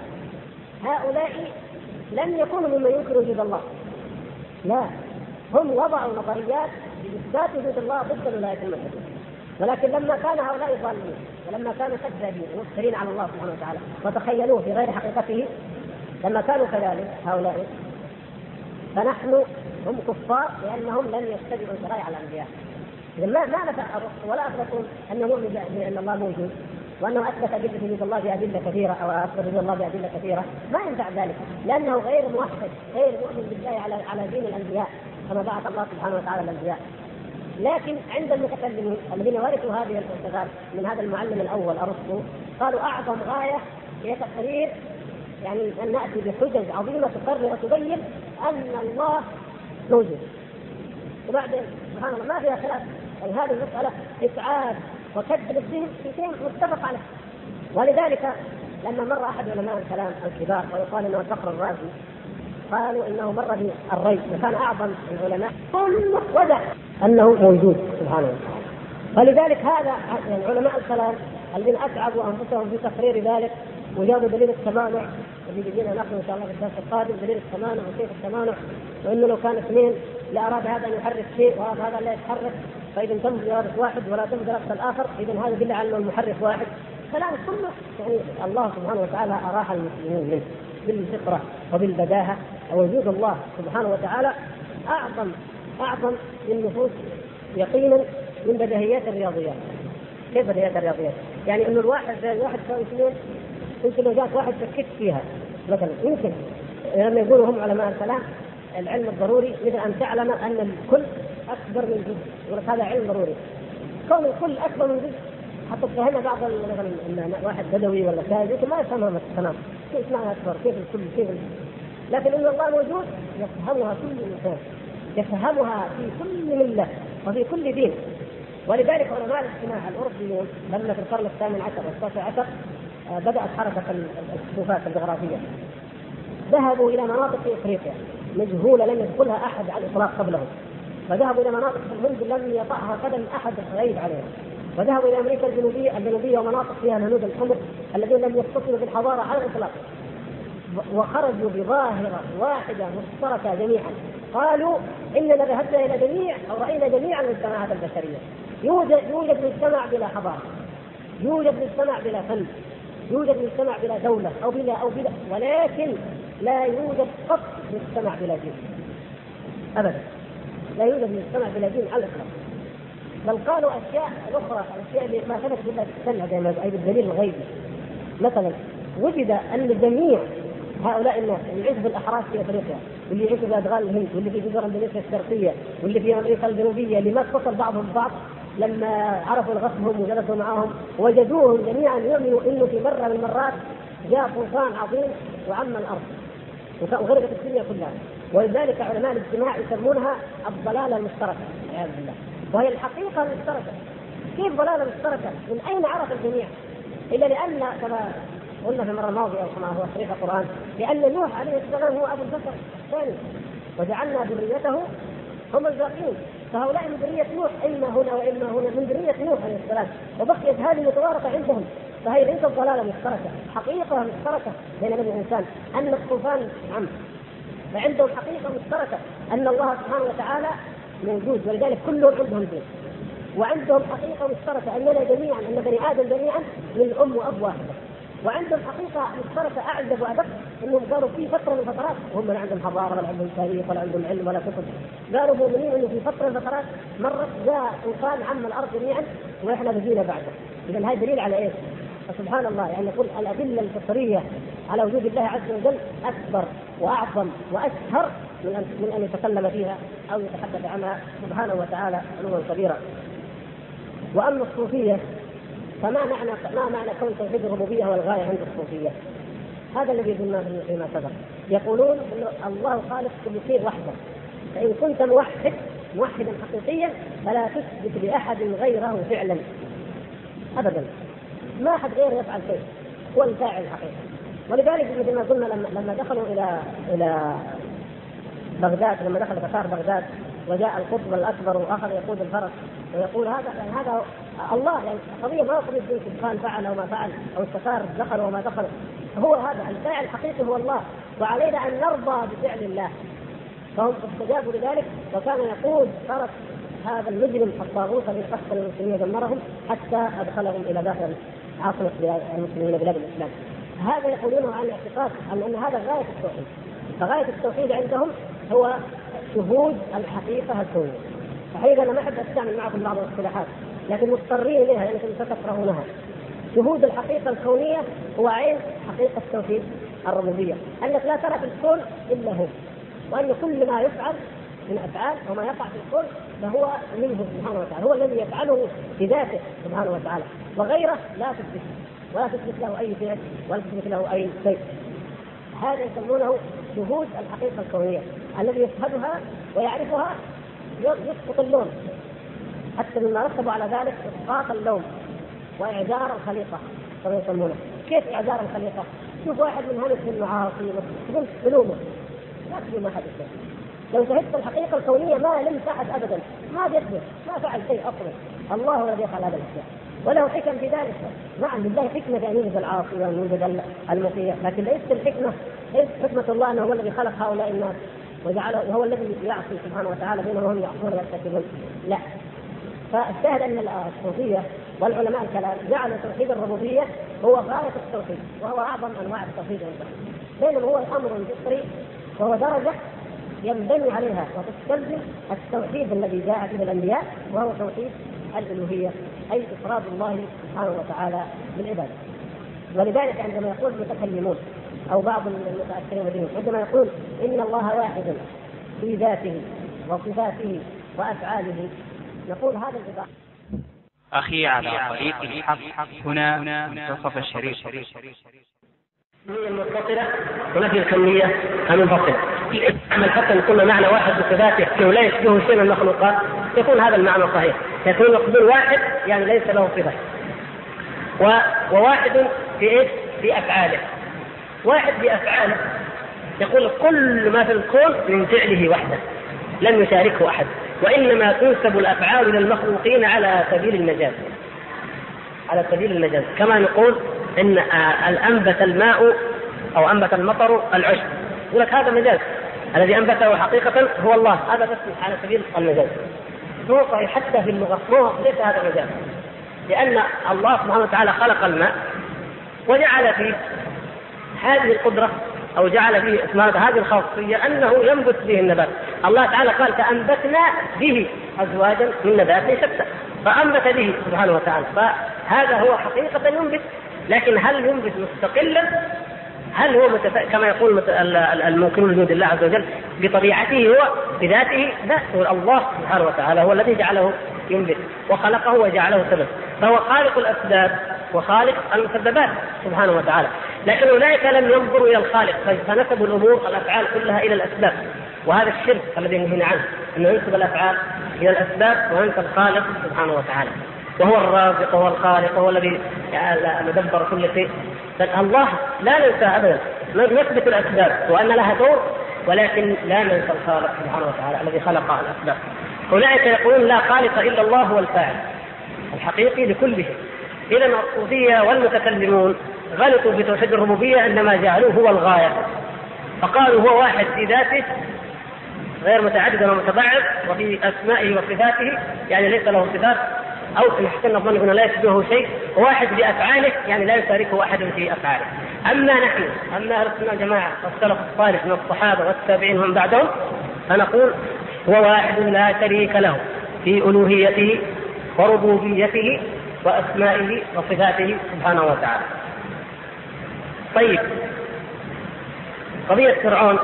هؤلاء لم يكونوا ممن ينكر وجود الله. لا هم وضعوا نظريات اثبات وجود الله ضد الولايه الملحدين ولكن لما كان هؤلاء ضالين ولما كانوا كذابين مفترين على الله سبحانه وتعالى وتخيلوه في غير حقيقته لما كانوا كذلك هؤلاء فنحن هم كفار لأنهم لم يتبعوا شرائع الأنبياء. اذا ما ما نفع ولا اثبتوا أن نؤمن بان الله موجود وأنه أثبت وجود الله بأدلة كثيرة أو أثبت وجود الله بأدلة كثيرة. ما ينفع ذلك لأنه غير موحد غير مؤمن بالله على على دين الأنبياء كما بعث الله سبحانه وتعالى الأنبياء. لكن عند المتكلمين الذين ورثوا هذه الفلسفات من هذا المعلم الأول ارسطو قالوا أعظم غايه هي تقرير يعني أن نأتي بحجج عظيمة تقرر وتبين أن الله موجود وبعدين سبحان الله ما فيها خلاف. يعني هذه المسألة اتعاب وكذب الذهن في شيء متفق عليه. ولذلك لما مر أحد علماء الكلام الكبار ويقال إنه الفخر الرازي قالوا إنه مر بالري وكان أعظم العلماء. كله ودع أنه موجود سبحانه وتعالى. فلذلك هذا يعني علماء الكلام الذين أتعبوا أنفسهم في تقرير ذلك وجابوا دليل التمانع الذي بيجينا نحن ان شاء الله في الدرس القادم دليل التمانع وكيف التمانع وإنه لو كان اثنين لاراد هذا أن يحرك شيء واراد هذا لا يتحرك. فإذا تم اراده واحد ولا تم اراده الآخر إذا هذا يدل على أنه المحرك واحد. كلام كله يعني الله سبحانه وتعالى اراح المسلمين منه بالفطرة وبالبداهة. ووجود الله سبحانه وتعالى اعظم أعظم للنفوس يقينا من بديهيات الرياضيات. كيف بديهيات الرياضيات؟ يعني إنه الواحد زي الواحد يساوي اثنين يمكن لو جاك واحد شككت فيها. مثلا يمكن لما يقولوا هم علماء الكلام العلم الضروري مثل أن تعلم أن الكل أكبر من جزء يقول هذا علم ضروري. كون الكل أكبر من جزء حتى تفهمها بعض مثلا واحد بدوي ولا يمكن ما يفهمها تمام كيف معنى أكبر؟ كيف الكل؟ كيف لكن إن الله موجود يفهمها كل انسان يفهمها في كل ملة وفي كل دين. ولذلك علماء الاجتماع الاوروبيون لما في القرن الثامن عشر والتاسع عشر آه، بدأت حركة الكشوفات الجغرافية. ذهبوا إلى مناطق في إفريقيا. مجهولة لم يدخلها أحد على الإطلاق قبلهم. فذهبوا إلى مناطق في الهند لم يطعها قدم أحد غريب عليها. وذهبوا إلى أمريكا الجنوبيه الجنوبية ومناطق فيها الهنود الحمر الذين لم يتصلوا بالحضارة على الإطلاق. وخرجوا بظاهرة واحدة مشتركة جميعا. قالوا اننا ذهبنا إلى جميع أو رأينا جميع المجتمعات البشرية. يوجد يوجد مجتمع بلا حضارة. يوجد مجتمع بلا فن. يوجد مجتمع بلا دولة أو بلا أو بلا ولكن لا يوجد قط مجتمع بلا دين. ابدا. لا يوجد مجتمع بلا دين على الإطلاق. بل قالوا أشياء أخرى الاشياء اللي ما ثبتت الا بالسنه أي بالدليل الغيبي مثلا وجد أن جميع هؤلاء الناس اللي يعيشوا في الاحراش في أفريقيا واللي يعيشوا في أدغال الهند واللي في جزر إندونيسيا الشرقية واللي في أمريكا الجنوبية اللي ما اتصل بعضهم ببعض لما عرفوا الغصبهم وجلسوا معهم وجدوهم جميعا يؤمنوا إنه في مرة من المرات جاء طوفان عظيم وعم الأرض. وغرقت الدنيا كلها. ولذلك علماء الاجتماع يسمونها الضلالة المشتركة. والعياذ بالله وهي الحقيقة المشتركة. كيف ضلالة مشتركة؟ من أين عرف الجميع؟ إلا لأن كما قلنا في المرة الماضية أو كما هو صريح القرآن لأن نوح عليه السلام هو أبو البشر الثاني. وجعلنا ذريته هم الباقين. فهؤلاء من ذرية نوح إما هنا وإما هنا من ذرية نوح عليه السلام. وبقيت هذه متوارثه عندهم. فهي ليست ضلالة مشتركة حقيقة مشتركة بين بني الانسان أن الطوفان عم. فعندهم حقيقة مشتركة أن الله سبحانه وتعالى موجود ولذلك كلهم عندهم دين. وعندهم حقيقة مشتركة أننا جميعا أن بني آدم جميعا من أم وأب واحدة. وعندهم حقيقه مشتركه أعجب وأدق إنهم قالوا في فترة من الفترات وهم لا عندهم حضارة ولا عندهم تاريخ ولا عندهم علم ولا كتب قالوا مؤمنين إنه في فترة من الفترات مرت جاء طوفان عم الأرض جميعا وإحنا بقينا بعده اذا هذا دليل على إيش؟ فسبحان الله يعني يقول الأدلة الفطرية على وجود الله عز وجل أكبر وأعظم وأشهر من ان من أن يتكلم فيها أو يتحدث عنها سبحانه وتعالى علوا كبيرا. وأما الصوفية فما معنى ما معنى كون توحيد الربوبية هو الغايه عند الصوفية؟ هذا الذي قلناه فيما سبق. يقولون إنه الله خالق كل شيء وحده. فإن كنت موحد موحدا حقيقيا فلا تثبت لأحد غيره فعلا. ابدا. ما أحد غيره يفعل شيء. هو الفاعل الحقيقي ولذلك مثل ما قلنا لما لما دخلوا إلى إلى بغداد لما دخل تتار بغداد وجاء القطب الأكبر واخذ يقود الفرس ويقول هذا هذا الله يعني قضية ما قضية سبحان فعل أو ما فعل أو التتار دخلوا وما دخلوا هو هذا الفاعل الحقيقي هو الله وعلينا أن نرضى بفعل الله فهم استجابوا لذلك وكان يقود فرس هذا المجرم الطاغوت الذي قتل المسلمين ودمرهم حتى أدخلهم إلى داخل عاصمة المسلمين بلاد الإسلام. هذا يقولونه عن الاعتقاد ان أن هذا غاية التوحيد. فغاية التوحيد عندهم هو شهود الحقيقة الكونية. صحيح أنا ما أحب أستعمل معكم بعض الاصطلاحات لكن مضطرين إليها لانكم ستكرهونها. شهود الحقيقة الكونية هو عين حقيقة توحيد الربوبية، أنك لا ترى في الكون إلا هو. وأن كل ما يفعل من أفعال وما يقع في الكون فهو منه سبحانه وتعالى، هو الذي يفعله بذاته سبحانه وتعالى، وغيره لا تثبت ولا تثبت له أي فعل ولا تثبت له أي شيء. هذا يسمونه شهود الحقيقة الكونية، الذي يشهدها ويعرفها يسقط اللوم حتى مما رتبوا على ذلك إسقاط اللوم واعذار الخليقه كما يسمونه، كيف اعذار الخليقه؟ شوف واحد من هذه المعاصي تقول تلومه لا تلوم احد لو شهدت الحقيقة الكونية ما لمس احد ابدا. ما بيكذب ما فعل شيء أصلا. الله هو الذي يفعل هذا الأشياء. وله حكم في ذلك. نعم لله حكمة في ان يوجد العاصي وان يوجد المطيع. لكن ليست الحكمة ليست حكمة الله أنه هو الذي خلق هؤلاء الناس وجعله هو الذي يعصي سبحانه وتعالى بينهم وهم يعصون ويرتكبون لا. فالشاهد أن الصوفيه والعلماء الكلام جعلوا توحيد الربوبية هو غاية التوحيد وهو أعظم أنواع التوحيد بينما هو الأمر الفطري وهو درجة ينبني عليها وتستلزم التوحيد الذي جاء به الأنبياء وهو توحيد الألوهية أي إفراد الله سبحانه وتعالى بالعبادة. ولذلك عندما يقول المتكلمون أو بعض المتأثرين بالدين عندما يقول إن الله واحد في ذاته وصفاته وأفعاله نقول هذا العباره أخي على طريق الحق هنا منتصف الشريف هي المتصلة ونفي الكمية المنفصلة. أما حتى يكون معنى واحد بصفاته أنه لا يشبهه شيء من المخلوقات يكون هذا المعنى صحيح، يكون يقصدون واحد يعني ليس له صفة. و... وواحد في إيش؟ في أفعاله. واحد في أفعاله يقول كل ما في الكون من فعله وحده لم يشاركه أحد وإنما تنسب الأفعال إلى المخلوقين على سبيل المجاز. على سبيل المجاز. كما نقول إن انبت الماء أو أنبت المطر العشب. يقول لك هذا مجاز. الذي أنبته حقيقة هو الله. هذا بس على سبيل المجاز. هو صحيح. حتى في اللغة. هو ليس هذا مجاز. لأن الله سبحانه وتعالى خلق الماء وجعل فيه هذه القدرة أو جعل فيه اسمها هذه الخاصية أنه ينبت به النبات. الله تعالى قال فأنبتنا به أزواجا من نبات شتى. فأنبت به سبحانه وتعالى. فهذا هو حقيقة ينبت. لكن هل ينبت مستقلا؟ هل هو متف... كما يقول مت... المنكرون لوجود الله عز وجل بطبيعته هو بذاته لا. هو الله سبحانه وتعالى هو الذي جعله ينبت وخلقه وجعله سبب. فهو خالق الأسباب. وخالق المسببات سبحانه وتعالى. لكن أولئك لم ينظروا إلى الخالق فنسبوا الأمور الافعال كلها إلى الأسباب. وهذا الشرك الذي نهينا عنه انه ينسب الأفعال إلى الأسباب وينسى الخالق سبحانه وتعالى. وهو الرازق وهو الخالق وهو الذي مدبر كل شيء. الله لا ننسى ابدا. نثبت الأسباب وأن لها دور ولكن لا ننسى الخالق سبحانه وتعالى الذي خلق الأسباب. أولئك يقولون لا خالق إلا الله هو الفاعل الحقيقي لكل شيء. اذا الصوفيه والمتكلمون غلطوا في توحيد الربوبية عندما جعلوه هو الغاية. فقالوا هو واحد في ذاته غير متعدد ومتبعض وفي أسمائه وصفاته يعني ليس له صفات أو في حسن الظن أنه لا يشبهه شيء واحد بأفعاله يعني لا يشاركه أحد في أفعاله. أما نحن أما أهل السنة والجماعة والسلف الصالح من الصحابة والتابعين ومن بعدهم فنقول هو واحد لا شريك له في ألوهيته وربوبيته وأسمائه وصفاته سبحانه وتعالى. طيب. قضية فرعون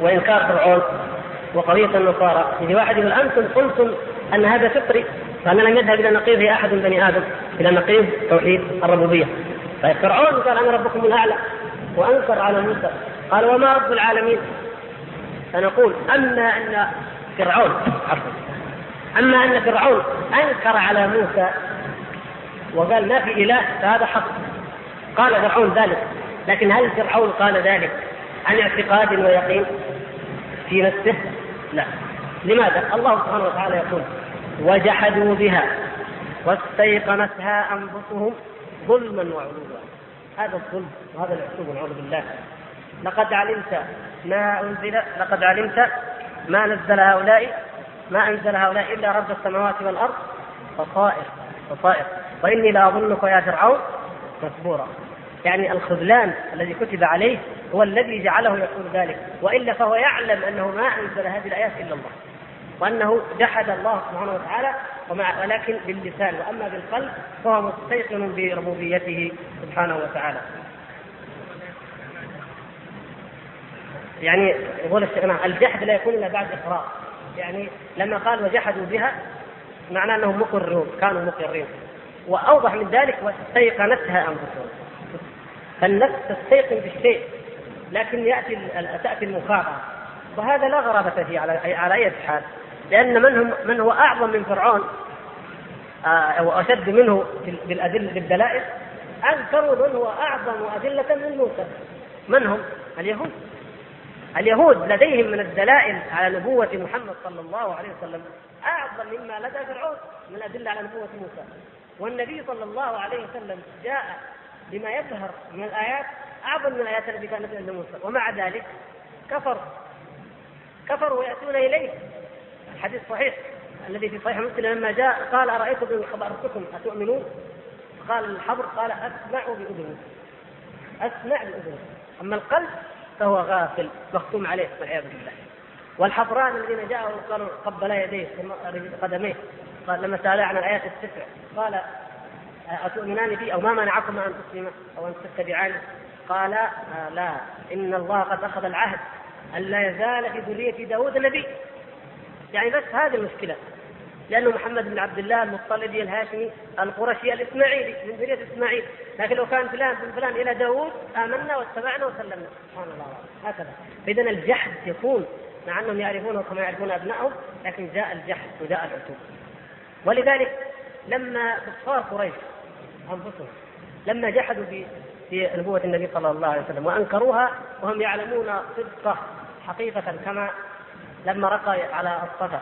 وإنكار فرعون وقضية النصارى. يعني واحد يقول أنتم قلتم أن هذا فطري فأنا لم يذهب إلى نقيضه أحد من بني آدم إلى نقيض توحيد الربوبية. طيب فرعون قال أنا ربكم الأعلى وأنكر على موسى. قال وما رب العالمين؟ فنقول أما أن فرعون عفوا أما أن فرعون أنكر على موسى وقال ما في إله فهذا حق. قال فرعون ذلك. لكن هل فرعون قال ذلك عن اعتقاد ويقين في نفسه؟ لا. لماذا؟ الله سبحانه وتعالى يقول وجحدوا بها واستيقنتها أنفسهم ظلما وعلوا. هذا الظلم وهذا العلو نعوذ بالله. لقد علمت ما أنزل لقد علمت ما نزل هؤلاء ما أنزل هؤلاء إلا رب السماوات والأرض. بصائر بصائر وإني لأظنك يا فرعون مسبورا يعني الخذلان الذي كتب عليه هو الذي جعله يقول ذلك وإلا فهو يعلم أنه ما أنزل هذه الآيات إلا الله وأنه جحد الله سبحانه وتعالى ومع ولكن باللسان وأما بالقلب فهو مستيقن بربوبيته سبحانه وتعالى. يعني يقول الشيخ الجحد لا يكون إلا بعد إقرار يعني لما قال وجحدوا بها معناه أنهم مقرون كانوا مقرين وأوضح من ذلك واستيقنتها انفسهم فالنفس تستيقن بالشيء لكن يأتي تأتي المخاطرة. وهذا لا غرابة فيه على على أي حال لأن من هم من هو أعظم من فرعون آه، أو اشد منه بالادله بالدلائل اذكروا من هو أعظم ادله من موسى. من هم؟ اليهود. اليهود لديهم من الدلائل على نبوة محمد صلى الله عليه وسلم أعظم مما لدى فرعون من الأدلة على نبوة موسى. والنبي صلى الله عليه وسلم جاء بما يظهر من الآيات أعظم من الآيات التي كانت عند موسى. ومع ذلك كفر كفروا ويأتون إليه. الحديث صحيح الذي في صحيح مسلم لما جاء قال أرأيتم إن خبرتكم أتؤمنون؟ قال الحبر. قال أسمع بأذني. أسمع بأذني. أما القلب فهو غافل مختوم عليه والعياذ بالله. والحفران الذين جاءوا قالوا قبلا يديه قدميه. قال لما سأل عن الآيات التسع قال أتؤمنان بي أو ما منعكم أن تسلم أو أن تتبعان؟ قال آه لا. إن الله قد أخذ العهد أن لا يزال في ذرية داود نبي. يعني بس هذه المشكلة. لأنه محمد بن عبد الله المطلبي الهاشمي القرشي الإسماعيلي من ذرية إسماعيل. لكن لو كان فلان بن فلان إلى داود آمنا واتبعنا وسلمنا. سبحان الله. هكذا. إذا الجحد يكون مع أنهم يعرفونه كما يعرفون أبنائهم لكن جاء الجحد وجاء العتوب ولذلك لما كفار قريش أنفسهم لما جحدوا في في نبوة النبي صلى الله عليه وسلم وأنكروها وهم يعلمون صدقة حقيقة كما لما رقى على الصفا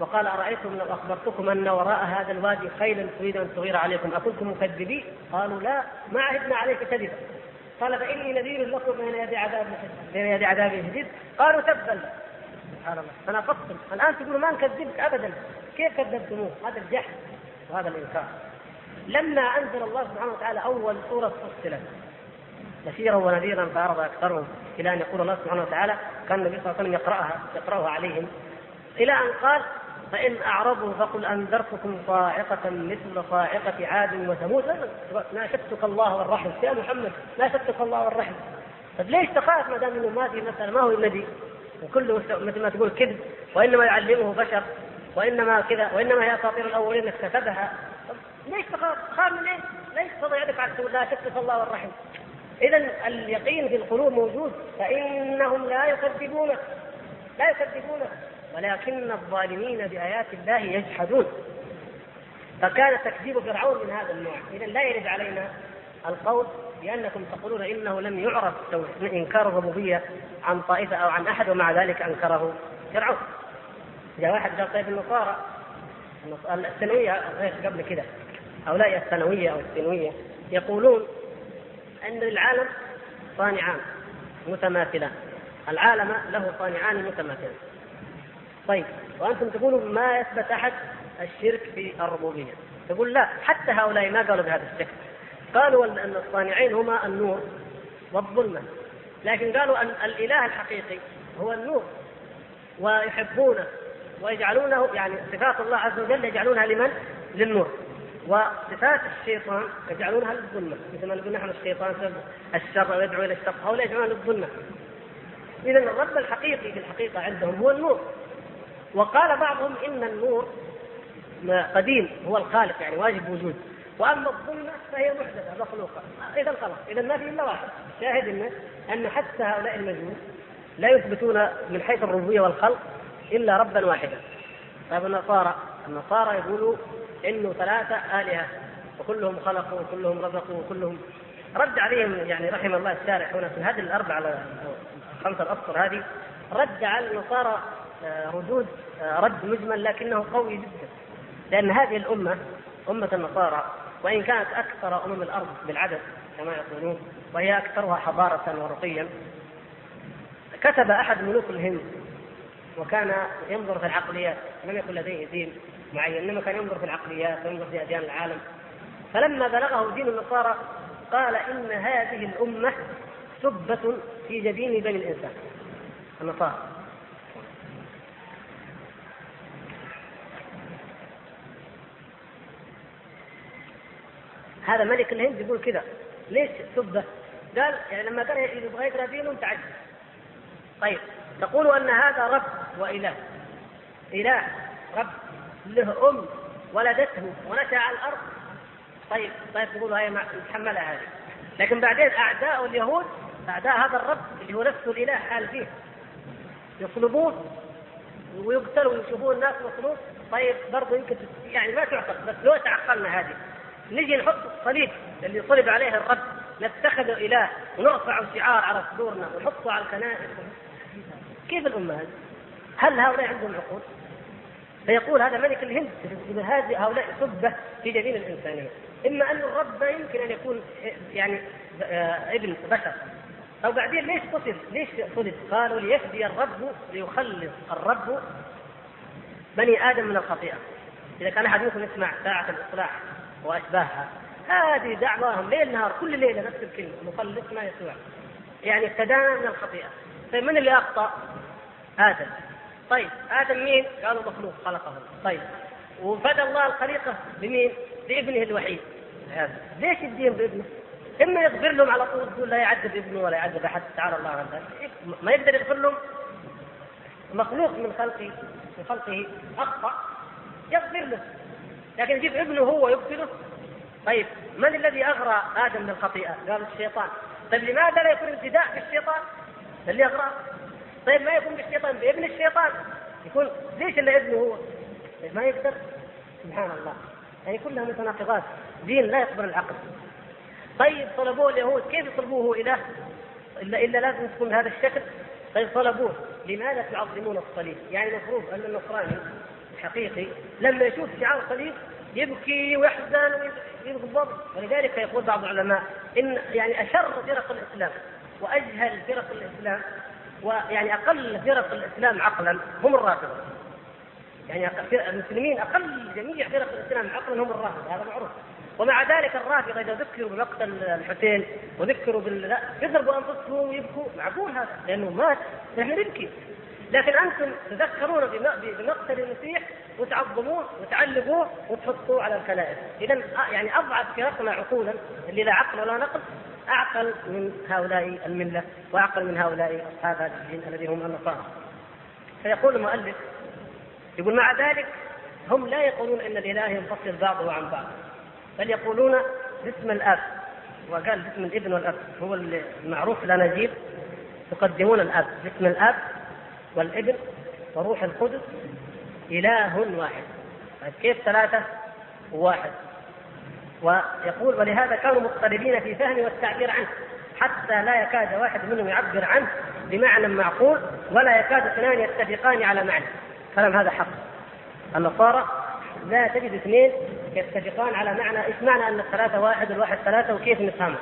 وقال أرأيتم لو أخبرتكم أن وراء هذا الوادي خيلا تريد أن تغير عليكم أكنتم مكذبين؟ قالوا لا ما عهدنا عليك كذبا. قال فإني نذير لكم بين يدي عذاب بين يدي عذاب شديد قالوا تبا. سبحان الله. فناقضتم الآن تقولوا ما نكذبك أبدا. كيف كذبتموه؟ هذا الجحد. وهذا الإنكار. لما أنزل الله سبحانه وتعالى أول سورة فصلت. بشيرا ونذيرا فاعرض أكثرهم إلى أن يقول الله سبحانه وتعالى كان النبي صلى الله عليه وسلم يقراها يقرأها عليهم. إلى أن قال فإن أعرضوا فقل أنذرتكم صاعقة مثل صاعقة عاد وثمود. ناشدتك الله والرحم يا محمد ناشدتك الله والرحم طيب ليش تخاف ما دام إنه ما في مسألة؟ ما هو النبي وكله مثل ما تقول كذب وإنما يعلمه بشر. وإنما كذا وإنما هي أساطير الأولين اكتسبها ليش تخاف؟ تخاف من إيش؟ ليش تضع يدك على لا في الله والرحم؟ اذا اليقين في القلوب موجود فإنهم لا يكذبونك لا يكذبونك ولكن الظالمين بآيات الله يجحدون فكان تكذيب فرعون من هذا النوع اذا لا يرد علينا القول بأنكم تقولون إنه لم يعرف انكار الربوبيه عن طائفة أو عن أحد ومع ذلك أنكره فرعون جاء واحد قال طيب النصارى الثانوية غير قبل كده هؤلاء الثانوية أو الثانوية يقولون أن العالم صانعان متماثلان العالم له صانعان متماثلان. طيب وأنتم تقولوا ما يثبت أحد الشرك في الربوبية؟ تقول لا حتى هؤلاء ما قالوا بهذا الشكل. قالوا أن الصانعين هما النور والظلمة. لكن قالوا أن الإله الحقيقي هو النور ويحبونه ويجعلونه يعني صفات الله عز وجل يجعلونها لمن؟ للنور. وصفات الشيطان يجعلونها للظلمة. مثل ما نقول نحن الشيطان الشر ويدعو إلى الشر هؤلاء يجعلونها للظلمة. اذا الرب الحقيقي في الحقيقة عندهم هو النور. وقال بعضهم إن النور قديم هو الخالق يعني واجب وجود. وأما الظلمة فهي محدثة مخلوقة. اذا خلاص اذا ما في إلا واحد. شاهد ان أن حتى هؤلاء المجوس لا يثبتون من حيث الربوبية والخلق إلا ربا واحدا. طيب النصارى النصارى يقولوا إنه ثلاثة آلهة وكلهم خلقوا وكلهم رزقوا وكلهم رد عليهم يعني رحم الله الشارع هنا في هذه الأربعة الخمسه الأسطر هذه رد على النصارى آه، ردود آه، رد مجمل لكنه قوي جدا. لأن هذه الأمة أمة النصارى وإن كانت أكثر أمم الأرض بالعدد كما يقولون وهي أكثرها حضارة ورقيا كتب أحد ملوك الهند وكان ينظر في العقليات لم يكن لديه دين معين إنما كان ينظر في العقليات وينظر في أديان العالم. فلما بلغه دين النصارى قال إن هذه الأمة سبة في جبين بني الإنسان النصارى. هذا ملك الهند يقول كذا ليش سبة؟ قال يعني لما قال يبغى يقرأ دينهم تعجب طيب تقول أن هذا رب وإله. إله رب له أم ولدته ونشأ على الأرض. طيب طيب تقولوا هي نتحملها هذه. لكن بعدين أعداء اليهود أعداء هذا الرب اللي هو نفسه الإله حال فيه. يصلبون ويقتلوا ويشوفون الناس مصلوب طيب برضه يمكن يعني ما تعقل بس لو تعقلنا هذه. نجي نحط الصليب اللي صلب عليه الرب. نتخذه إله ونرفع شعار على صدورنا ونحطه على الكنائس. كيف الامه هذه؟ هل هؤلاء عندهم عقول؟ فيقول هذا ملك الهند هذه هؤلاء سبه في جبين الانسانيه إما أن الرب يمكن أن يكون يعني آه، ابن بشر أو بعدين ليش قتل؟ ليش صلب؟ قالوا ليفدي الرب ليخلص الرب بني آدم من الخطيئة. إذا كان احد منكم يسمع ساعة الإصلاح وأشباهها هذه دعواهم ليل نهار كل ليلة نفس الكلمة مخلصنا يسوع. يعني ابتدانا من الخطيئة. طيب من اللي أخطأ؟ آدم. طيب آدم مين؟ قالوا مخلوق خلقه. طيب وفدى الله الخليقة بمين؟ بابنه الوحيد. ليش الدين بابنه؟ اما يغفر لهم على طول تقول لا يعذب ابنه ولا يعذب أحد تعالى الله عن ذلك ما يقدر يغفر لهم مخلوق من خلقه من خلقه أخطأ يغفر له لكن يجيب ابنه هو يقتله طيب من الذي أغرى آدم بالخطيئة؟ قال الشيطان طيب لماذا لا يكون ابتداء بالشيطان؟ اللي اغراه طيب ما يكون بالشيطان بابن الشيطان. يكون ليش الا ابنه هو؟ طيب ما يقدر؟ سبحان الله. يعني كلها متناقضات. دين لا يقبل العقل. طيب طلبوه اليهود. كيف يطلبوه إله؟ الا إلا لازم تكون بهذا الشكل. طيب طلبوه. لماذا تعظمون الصليب؟ يعني المفروض أن النصراني الحقيقي لما يشوف شعار الصليب يبكي ويحزن ويغضب ولذلك يقول بعض العلماء إن يعني أشر فرق الإسلام. وأجهل فرق الإسلام ويعني أقل فرق الإسلام عقلا هم الرافضة. يعني المسلمين أقل جميع فرق الإسلام عقلا هم الرافضة هذا معروف. ومع ذلك الرافضة إذا ذكروا بمقتل الحسين وذكروا بال لا يضربوا أنفسهم ويبكوا معقول هذا لأنه مات نحن نبكي لكن أنتم تذكرون بمقتل المسيح وتعظموه وتعلقوه وتحطوه على الكنائس، اذا يعني أضعف فرقنا عقولا اللي لا عقل ولا نقل أعقل من هؤلاء الملة وأعقل من هؤلاء أصحاب هذا الدين الذي هم النصارى. فيقول المؤلف يقول مع ذلك هم لا يقولون إن الإله ينفصل بعضه عن بعض بل يقولون باسم الأب. وقال باسم الابن والأب هو المعروف الاناجيل يقدمون الأب باسم الأب والابن وروح القدس إله واحد. طيب كيف ثلاثة؟ وواحد ويقول ولهذا كانوا مضطربين في فهم والتعبير عنه حتى لا يكاد واحد منهم يعبر عنه بمعنى معقول ولا يكاد اثنان يتفقان على معنى. كلام هذا حق. النصارى لا تجد اثنين يتفقان على معنى إيش معنى أن الثلاثة واحد والواحد ثلاثة وكيف نفهمه؟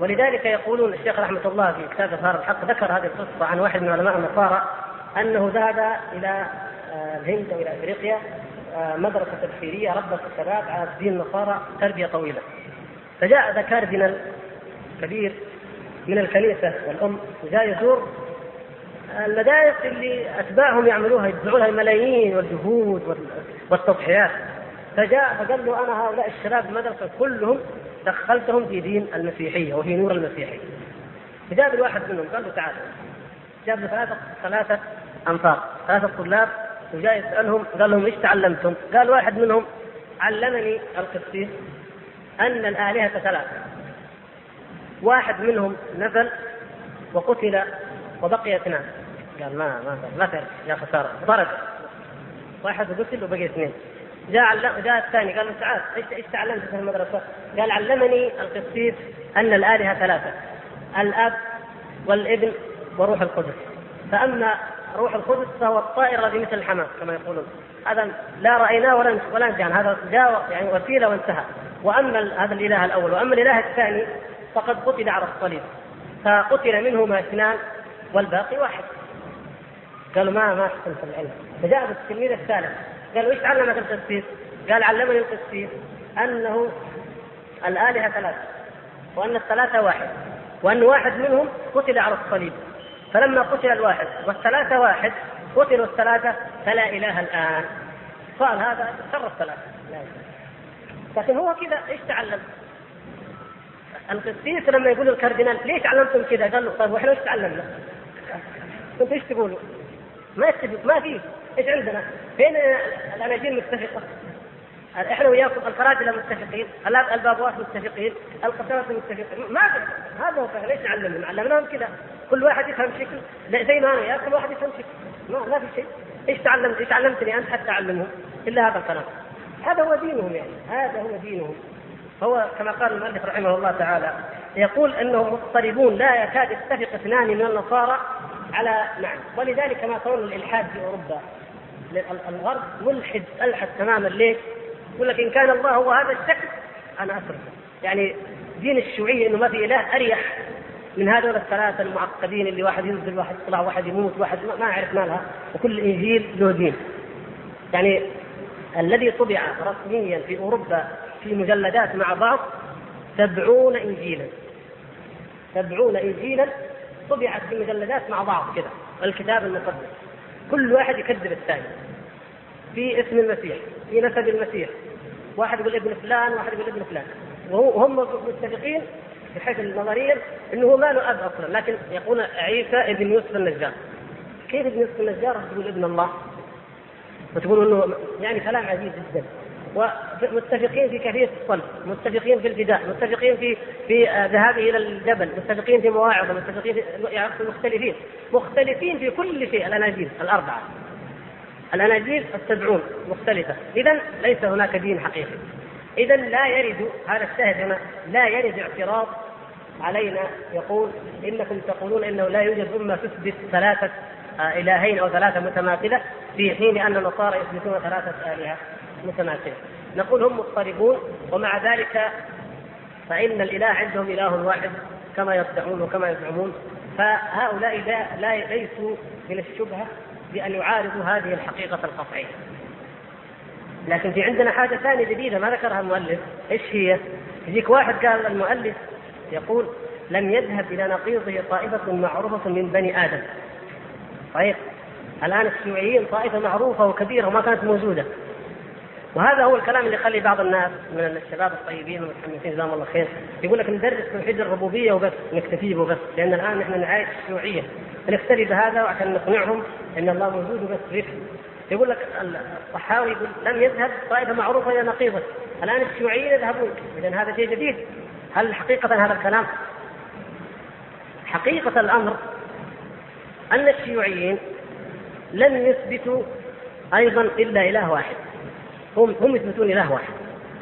ولذلك يقولون الشيخ رحمة الله في كتاب إظهار الحق ذكر هذه القصة عن واحد من علماء النصارى أنه ذهب إلى آه، الهند أو إلى إفريقيا مدرسة تفسيريه ربت الشباب على دين النصارى تربية طويلة. فجاء ذا كاردينال كبير من الكنيسة والأم جاء يزور المدارس اللي أتباعهم يعملوها يدفعوا لها الملايين والجهود والتضحيات. فجاء فقال له أنا هؤلاء الشباب المدرسة كلهم دخلتهم في دين المسيحية وفي نور المسيحية. فجاب الواحد منهم قال له تعال. جاب له ثلاثة ثلاثة أنفار ثلاثة طلاب وجاء يسألهم قال لهم إيش تعلمتم؟ قال واحد منهم علمني القسيس أن الآلهة ثلاثة. واحد منهم نزل وقتل وبقي اثنان. قال ما ما ما يا خساره ضرب. واحد قتل وبقي اثنين. جاء جاء الثاني قال له تعال إيش إيش تعلمت في المدرسة؟ قال علمني القسيس أن الآلهة ثلاثة الأب والابن وروح القدس. فأما روح القدس فهو الطائر الذي مثل الحمام كما يقولون. هذا لا رأيناه ولا ولا نسيان هذا جاء يعني وسيلة وانتهى. وأما هذا الإله الأول. وأما الإله الثاني فقد قتل على الصليب. فقتل منهما اثنان والباقي واحد. قالوا ما ما تحسن في العلم. فجاء التلميذ الثالث. قالوا إيش علمك القسيس؟ قال علمني القسيس أنه الآلهة ثلاثة وأن الثلاثة واحد وأن واحد منهم قتل على الصليب. فلما قتل الواحد والثلاثة واحد قتلوا الثلاثة فلا إله الآن قال هذا شر الثلاثة لا إله. لكن هو كذا إيش تعلم؟ القسيس لما يقول الكاردينال ليش علمتم كذا؟ قال له طيب وإحنا إيش تعلمنا؟ كنتوا إيش تقولوا؟ ما يتفق ما في إيش عندنا؟ فين الأناجيل متفقة؟ إحنا وياكم الفراجله متفقين، البابوات متفقين، القساوسه متفقين، ما هذا هو ليش نعلمهم؟ علمناهم كذا، كل واحد يفهم شكل زي ما أنا وياك كل واحد يفهم شكل، ما, ما في شيء، إيش تعلمت؟ إيش علمتني أنت حتى أعلمهم؟ إلا هذا الكلام. هذا هو دينهم يعني، هذا هو دينهم. هو كما قال المؤلف رحمه الله تعالى يقول إنهم مضطربون لا يكاد يتفق اثنان من النصارى على معنى ولذلك ما ترون الإلحاد في أوروبا الغرب ملحد ألحد تماما ليش؟ يقول لك إن كان الله هو هذا الشكل أنا أتركه يعني دين الشيوعية إنه ما في إله أريح من هذول الثلاثة المعقدين اللي واحد ينزل واحد يطلع واحد يموت واحد ما أعرف مالها وكل إنجيل له دين. يعني الذي طبع رسميا في أوروبا في مجلدات مع بعض سبعون انجيلا. سبعون انجيلا طبعت في مجلدات مع بعض كذا الكتاب المقدس. كل واحد يكذب الثاني. في اسم المسيح في نسب المسيح. واحد يقول ابن فلان واحد يقول ابن فلان. وهم متفقين في حيث النظريا إنه ما له أب أصلا. لكن يقول عيسى ابن يوسف النجار. كيف ابن يوسف النجار؟ تقول ابن الله. وتقول إنه يعني كلام عجيب جدا. ومتفقين في كيفيه الصلب، متفقين في الفداء، متفقين في في ذهابه إلى الجبل، متفقين في مواعظة، متفقين في يعني مختلفين، مختلفين في كل شيء. الأناجيل الأربعة. الأناجيل السبعون. مختلفة، اذا ليس هناك دين حقيقي. اذا لا يرد هذا الشاهد هنا لا يرد اعتراض علينا يقول إنكم تقولون إنه لا يوجد أمة تثبت ثلاثة إلهين أو ثلاثة متماثلة في حين أن النصارى يثبتون ثلاثة آلهة متماثلة. نقول هم مضطربون ومع ذلك فإن الإله عندهم إله واحد كما يدعون وكما يزعمون فهؤلاء لا, لا ليسوا من الشبهة بأن يعارضوا هذه الحقيقة القطعية. لكن في عندنا حاجة ثانية جديدة ما ذكرها المؤلف، إيش هي؟ يجيك واحد قال المؤلف يقول لم يذهب إلى نقيضه طائفة معروفة من بني آدم. طيب الآن الشيوعيين طائفة معروفة وكبيرة وما كانت موجودة. وهذا هو الكلام اللي يخلي بعض الناس من الشباب الطيبين والمتحمسين جزاهم الله خير يقول لك ندرس توحيد الربوبية وبس نكتفي به وبس لأن الآن نحن نعايش الشيوعيه فنكتفي بهذا وعشان نقنعهم إن الله موجود وبس رفق يقول لك الصحاوي يقول لم يذهب طائفة معروفة إلى نقيضه. الآن الشيوعيين يذهبون. اذا هذا شيء جديد. هل حقيقة هذا الكلام؟ حقيقة الأمر أن الشيوعيين لم يثبتوا أيضا إلا إله واحد. هم هم يثبتون إله واحد.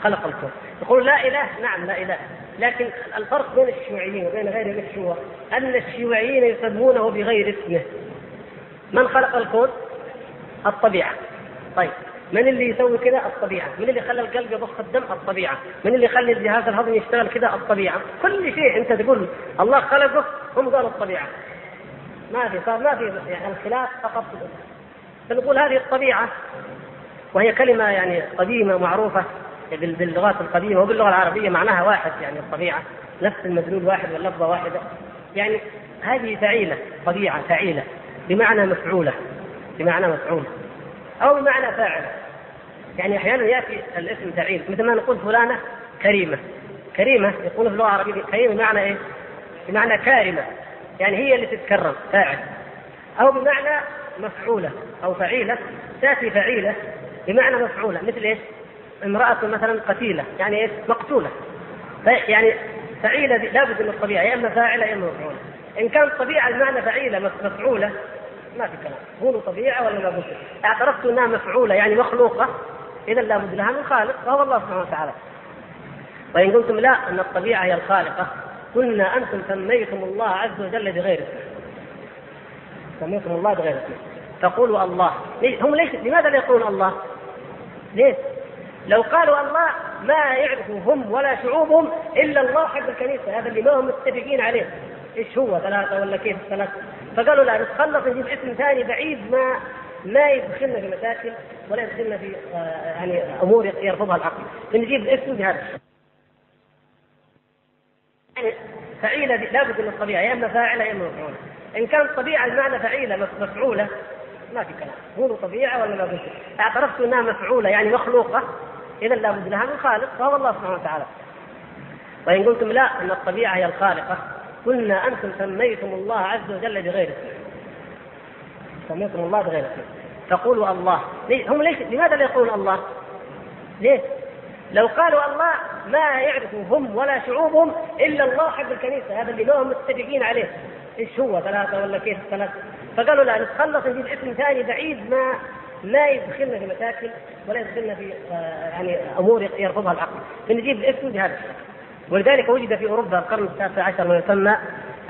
خلق الكون. يقول لا إله نعم لا إله. لكن الفرق بين الشيوعيين وبين غيرهم الشيوع أن الشيوعيين يسمونه بغير اسمه. من خلق الكون؟ الطبيعة. طيب. من اللي يسوي كذا؟ الطبيعة، من اللي خلى القلب يضخ الدم؟ الطبيعة، من اللي يخلي الجهاز الهضمي يشتغل كذا؟ الطبيعة، كل شيء انت تقول الله خلقه هم قالوا الطبيعة. ما في صار ما في يعني الخلاف فقط فنقول هذه الطبيعة وهي كلمة يعني قديمة معروفة باللغات القديمة وباللغة العربية معناها واحد يعني الطبيعة نفس المدلول واحد واللفظة واحدة يعني هذه فعيلة طبيعة فعيلة بمعنى مفعولة بمعنى مفعولة أو بمعنى فاعلة يعني أحيانا يأتي الاسم فعيل مثل ما نقول فلانة كريمة كريمة يقول في اللغة العربية كريمة بمعنى إيه؟ بمعنى كارمة يعني هي اللي تتكرم فاعل أو بمعنى مفعولة أو فعيلة تأتي فعيلة بمعنى مفعولة مثل إيش؟ امرأة مثلا قتيلة يعني إيش؟ مقتولة يعني فعيلة لابد من الطبيعة يا إما فاعلة يا إما مفعولة إن كانت طبيعة بمعنى فعيلة مفعولة ما في كلام. قولوا طبيعة ولا لابد اعترفتوا أنها مفعولة يعني مخلوقة. إذا لابد لها من خالق وهو الله سبحانه وتعالى. وإن قلتم لا أن الطبيعة هي الخالقة. قلنا أنتم سميتم الله عز وجل بغير اسمه سميتم الله بغير اسمه تقولوا الله. هم ليش لماذا لا يقولون الله؟ ليش؟ لو قالوا الله ما يعرفوا هم ولا شعوبهم إلا الله حق الكنيسة. هذا اللي ما هم متفقين عليه. إيش هو؟ ثلاثة ولا كيف؟ ثلاثة. فقالوا لا نتخلص نجيب اسم ثاني بعيد ما ما يدخلنا في مشاكل ولا يدخلنا في آه، يعني أمور يرفضها العقل. فنجيب اسم بهذا يعني فعيلة لابد من الطبيعة يا إما فاعلة يا إما مفعولة. إن كانت طبيعة المعنى فعيلة مفعولة ما في كلام. قولوا طبيعة ولا لابد اعترفت أنها مفعولة يعني مخلوقة. إذا لابد لها من خالق فهو الله سبحانه وتعالى. وإن قلتم لا أن الطبيعة هي الخالقة قلنا أنتم سميتم الله عز وجل بغير اسمه سميتم الله بغير اسمه تقولوا الله. هم ليش لماذا لا يقولون الله؟ ليش؟ لو قالوا الله ما يعرفوا هم ولا شعوبهم إلا الله حق الكنيسة. هذا اللي ما هم متفقين عليه. إيش هو؟ ثلاثة ولا كيف؟ ثلاثة. فقالوا لا نتخلص نجيب اسم ثاني بعيد ما لا يدخلنا في مشاكل ولا يدخلنا في آه، يعني أمور يرفضها العقل. فنجيب الاسم بهذا الشكل. ولذلك وجد في أوروبا القرن التاسع عشر ما يسمى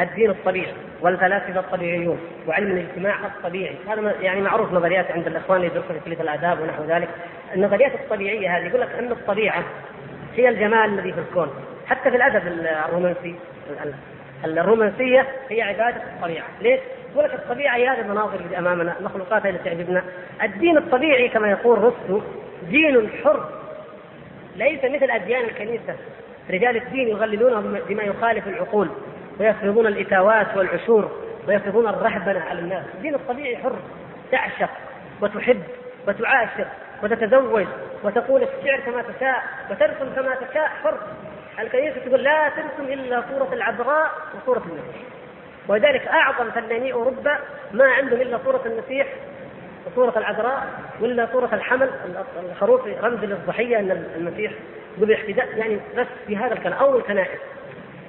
الدين الطبيعي والفلاسفة الطبيعيون وعلم الاجتماع الطبيعي. هذا يعني معروف نظريات عند الإخوان اللي يدرسون في كلية الآداب ونحو ذلك. النظريات الطبيعية هذه يقول لك أن الطبيعة هي الجمال الذي في الكون. حتى في الأدب الرومانسي الرومانسية هي عبادة الطبيعة. ليش؟ يقول لك الطبيعة هي هذه المناظر اللي أمامنا المخلوقات التي تعجبنا الدين الطبيعي كما يقول رستو دين حر ليس مثل أديان الكنيسة. رجال الدين يغللونه بما يخالف العقول ويفرضون الإتاوات والعشور ويفرضون الرهبنة على الناس. الدين الطبيعي حر تعشق وتحب وتعاشر وتتزوج وتقول الشعر كما تشاء وترسم كما تشاء حر. الكنيسة تقول لا ترسم إلا صورة العذراء وصورة المسيح ولذلك أعظم فناني أوروبا ما عندهم إلا صورة المسيح وصورة العذراء ولا صورة الحمل الخروف رمز للضحية أن المسيح ذبح احتداء يعني بس في هذا الكلام أو الكنائس.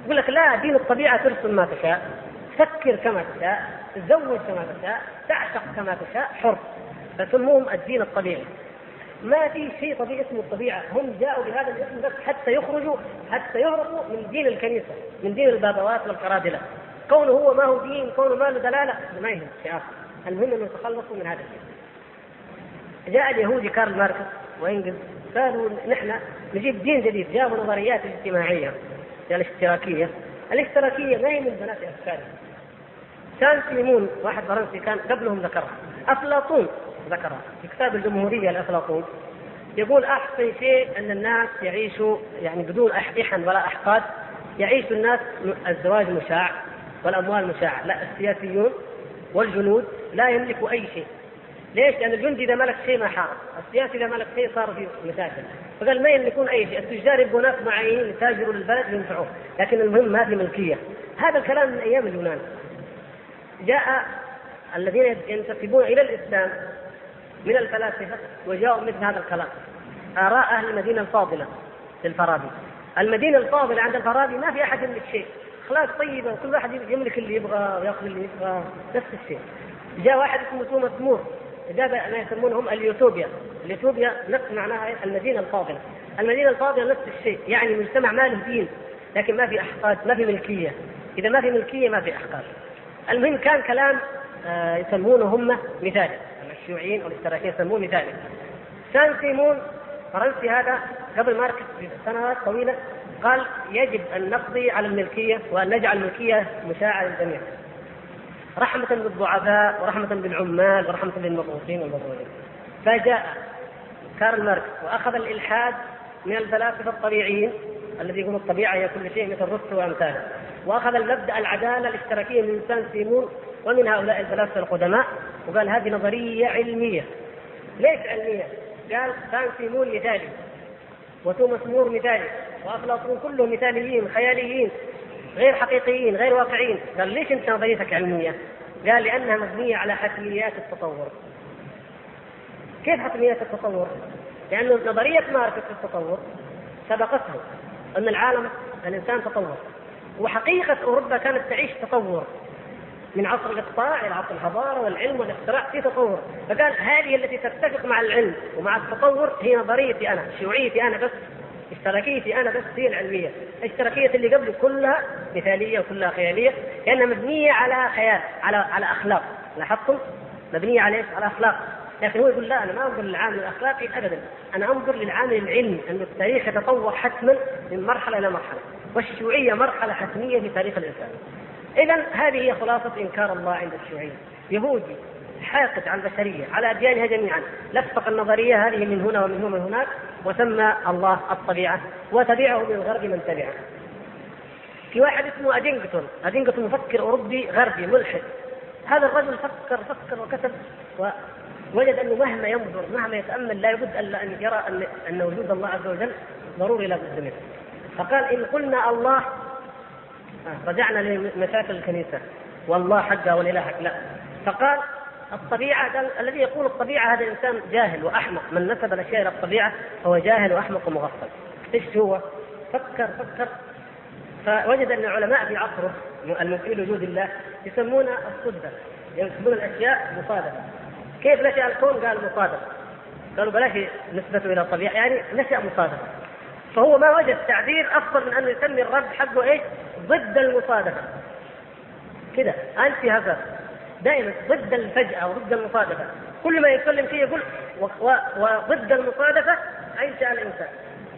يقول لك لا دين الطبيعة ترسم ما تشاء فكر كما تشاء تزوج كما تشاء تعشق كما تشاء حر. فسموهم الدين الطبيعي. ما في شيء طبيعي اسمه الطبيعة. هم جاءوا بهذا الاسم بس حتى يخرجوا حتى يهربوا من دين الكنيسة من دين البابوات والقرادلة. كونه هو ما هو دين كونه ما له دلالة ما يهم شيء آخر. المهم أن يتخلصوا من هذا الشيء. جاء اليهودي كارل ماركس وإنجلز. قالوا نحن نجيب دين جديد جابوا نظريات اجتماعية الاشتراكية. الاشتراكية ما هي من بنات أفكارهم. كان سيمون واحد فرنسي كان قبلهم ذكرها. أفلاطون ذكرها. في كتاب الجمهورية لأفلاطون يقول أحسن شيء أن الناس يعيشوا يعني بدون إحن ولا أحقاد. يعيش الناس الزواج مشاع والأموال مشاعة لا السياسيون والجنود لا يملكوا أي شيء. ليش؟ لأن الجندي إذا ملك شيء ما حارب، السياسي إذا ملك شيء صار في مشاكل، فقال ما يملكون أي شيء، التجار يبقوا ناس معينين يتاجروا للبلد ينفعوه، لكن المهم ما في ملكية. هذا الكلام من أيام اليونان. جاء الذين ينتسبون إلى الإسلام من الفلاسفة وجاءوا مثل هذا الكلام. آراء أهل المدينة الفاضلة للفارابي. المدينة الفاضلة عند الفارابي ما في أحد يملك شيء، أخلاق طيبة وكل واحد يملك اللي يبغى ويأخذ اللي يبغى، نفس الشيء. جاء واحد اسمه توماس مور جاب ما يسمونهم اليوتوبيا. اليوتوبيا نفس معناها المدينة الفاضلة. المدينة الفاضلة نفس الشيء يعني مجتمع ما له دين لكن ما في أحقاد ما في ملكية. إذا ما في ملكية ما في أحقاد. المهم كان كلام آه يسمونه هم مثالي الشيوعيين أو الاشتراكيين يسموه مثالي سان سيمون فرنسي هذا قبل ماركس بسنوات طويلة قال يجب أن نقضي على الملكية وأن نجعل الملكية مشاعه للجميع. رحمة بالضعفاء ورحمة بالعمال ورحمة بالمضغوطين والمضغوطين فجاء كارل ماركس وأخذ الإلحاد من الفلاسفة الطبيعيين الذي يقول الطبيعة هي كل شيء مثل أرسطو وأمثاله. وأخذ المبدأ العدالة الاشتراكية من سان سيمون ومن هؤلاء الفلاسفة القدماء وقال هذه نظرية علمية. ليش علمية؟ قال سان سيمون مثالي وتوماس مور مثالي وأفلاطون كلهم مثاليين خياليين. غير حقيقيين غير واقعيين. قال ليش أنت نظريتك علمية؟ قال لأنها مبنية على حتميات التطور. كيف حتميات التطور؟ لأن نظرية ماركس في التطور سبقته أن العالم الإنسان تطور. وحقيقة أوروبا كانت تعيش تطور من عصر الإقطاع إلى عصر الحضارة والعلم والاختراع في تطور. فقال هذه التي تتفق مع العلم ومع التطور هي نظريتي أنا شيوعيتي أنا بس. اشتراكيتي أنا بس هي العلمية، الاشتراكية اللي قبل كلها مثالية وكلها خيالية لأنها مبنية على خيال على على أخلاق، لاحظتم؟ مبنية على إيش؟ على أخلاق، لكن هو يقول لا أنا ما أنظر للعامل الأخلاقي ابدا، أنا أنظر للعامل العلمي أن التاريخ يتطور حتما من مرحلة إلى مرحلة، والشيوعية مرحلة حتمية في تاريخ الإنسان. إذا هذه هي خلاصة إنكار الله عند الشيوعية يهودي حاقد على البشرية على أديانها جميعا. لفق النظرية هذه من هنا ومن هنا ومن هناك. وسمى الله الطبيعة وتبعه من الغرب من تبعه. في واحد اسمه أدينغتون. أدينغتون مفكر أوروبي غربي ملحد. هذا الرجل فكر فكر وكتب ووجد أنه مهما ينظر مهما يتأمل لا يبد ألا أن يرى أن أن وجود الله عز وجل ضروري لا بد منه. فقال إن قلنا الله آه، رجعنا لمشاكل الكنيسة. والله حقها والإله حق. لا. فقال الطبيعة قال الذي يقول الطبيعة هذا إنسان جاهل وأحمق. من نسب الأشياء إلى الطبيعة هو جاهل وأحمق ومغفل. إيش هو؟ فكر فكر. فوجد أن العلماء في عصره المنكرين لوجود الله يسمون الصدفة يسمون الأشياء مصادفة. كيف نشأ الكون؟ قال مصادفة. قالوا بلاش نسبته إلى الطبيعة يعني نشأ مصادفة. فهو ما وجد تعبير أفضل من أن يسمي الرب حقه إيش؟ ضد المصادفة. كده أنت هذا دائما ضد الفجأة وضد المصادفة. كل ما يتكلم فيه يقول وضد المصادفة أنشأ الإنسان.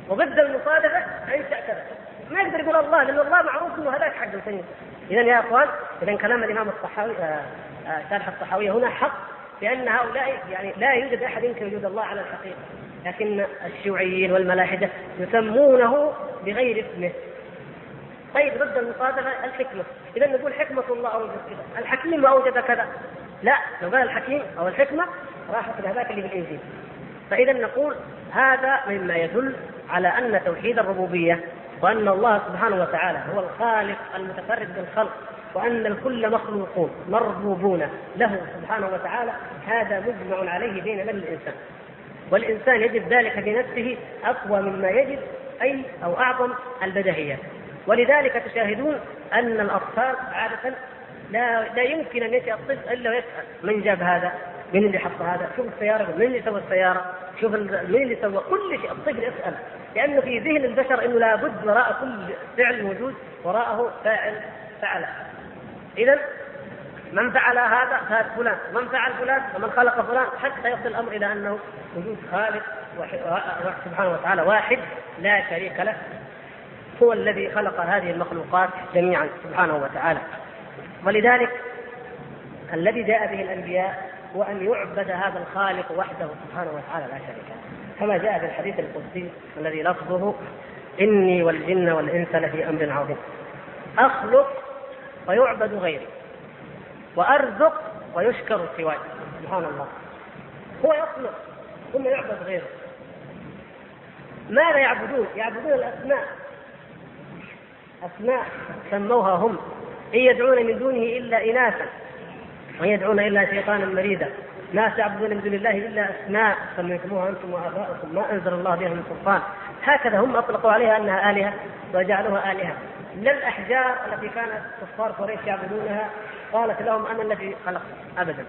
وضد المصادفة أنشأ كذا. ما يقدر يقول الله لأن الله معروف أنه هذاك حق الكنيسة إذا يا إخوان إذا كلام الإمام الصحاوي آه، آه، شارح الصحاوية هنا حق لأن هؤلاء يعني لا يوجد أحد ينكر وجود الله على الحقيقة. لكن الشيوعيين والملاحدة يسمونه بغير اسمه. طيب ضد المصادفة الحكمة. إذا نقول حكمة الله أوجد كذا. الحكيم أوجد كذا. لا لو قال الحكيم أو الحكمة راحت لهذاك اللي بالإنجيل فإذا نقول هذا مما يدل على أن توحيد الربوبية وأن الله سبحانه وتعالى هو الخالق المتفرد بالخلق وأن الكل مخلوقون مربوبون له سبحانه وتعالى هذا مجمع عليه بين من الإنسان. والإنسان يجد ذلك بنفسه أقوى مما يجد أي أو أعظم البدهيات ولذلك تشاهدون أن الأطفال عادة لا لا يمكن أن يأتي الطفل إلا ويسأل من جاب هذا؟ من اللي حط هذا؟ شوف السيارة من اللي سوى السيارة؟ شوف من اللي سوى كل شيء الطفل يسأل لأنه في ذهن البشر إنه لابد وراء كل فعل موجود وراءه فاعل فعله. إذا من فعل هذا فهذا فلان، من فعل فلان ومن خلق فلان حتى يصل الأمر إلى أنه وجود خالق سبحانه وتعالى واحد لا شريك له هو الذي خلق هذه المخلوقات جميعا سبحانه وتعالى. ولذلك الذي جاء به الأنبياء هو أن يعبد هذا الخالق وحده سبحانه وتعالى لا شريك له. كما جاء في الحديث القدسي الذي لفظه إني والجن والإنس لفي أمر عظيم. أخلق ويعبد غيري وأرزق ويشكر سواي. سبحان الله. هو يخلق ثم يعبد غيره. ماذا يعبدون؟ يعبدون الأسماء. أسماء سموها هم. إن يدعون من دونه إلا إناثا وإن يدعون إلا شيطانا مريدا. لا تعبدون من دون الله إلا أسماء. سميتموها أنتم وآباؤكم. ما أنزل الله بها من سلطان. هكذا هم أطلقوا عليها أنها آلهة وجعلوها آلهة. لا الأحجار التي كانت كفار قريش يعبدونها قالت لهم أنا الذي خلقت. أبدا.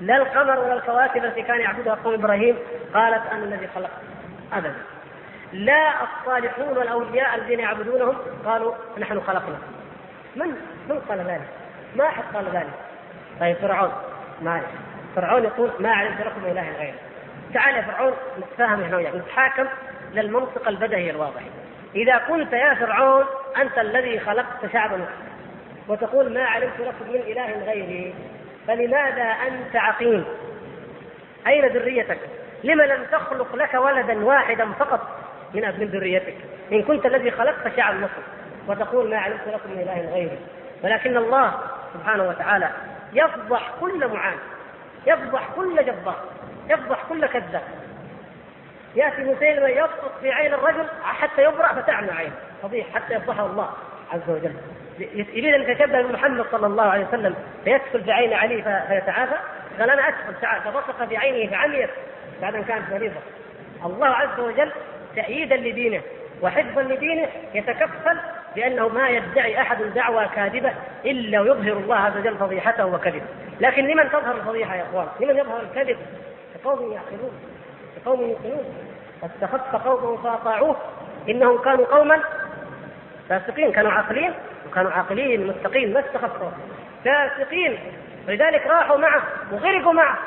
لا القمر ولا الكواكب التي كان يعبدها قوم إبراهيم قالت أنا الذي خلقت. أبدا. لا الصالحون والأولياء الذين يعبدونهم قالوا نحن خلقنا. من؟ من قال ذلك؟ ما أحد قال ذلك. طيب فرعون ما فرعون يقول ما علمت لكم إله غيره. تعال يا فرعون نتفاهم إحنا وياك. نتحاكم للمنطق البدهي الواضح. إذا قلت يا فرعون أنت الذي خلقت شعب مصر وتقول ما علمت لكم من إله غيري فلماذا أنت عقيم؟ أين ذريتك؟ لم لم تخلق لك ولدا واحدا فقط؟ من من ذريتك. إن كنت الذي خلقت شعب مصر وتقول ما علمت لكم من إله غيري. ولكن الله سبحانه وتعالى يفضح كل معاند يفضح كل جبار يفضح كل كذاب. يأتي مسيلمه يسقط في عين الرجل حتى يبرأ فتعمى عينه. فضيح حتى يفضحه الله عز وجل. يريد أن يتشبه بمحمد صلى الله عليه وسلم فيدخل في عين علي فيتعافى. قال أنا أدخل فبصق في عينه فعميت. بعد ان كانت مريضة. الله عز وجل تأييدا لدينه وحفظا لدينه يتكفل بأنه ما يدعي أحد دعوى كاذبة إلا ويظهر الله عز وجل فضيحته وكذبه. لكن لمن تظهر الفضيحة يا إخوان؟ لمن يظهر الكذب؟ لقوم يعقلون لقوم يوقنون. فاستخف قومه فأطاعوه. إنهم كانوا قوما فاسقين كانوا عاقلين وكانوا عاقلين مستقيم ما استخفوا. فاسقين ولذلك راحوا معه وغرقوا معه.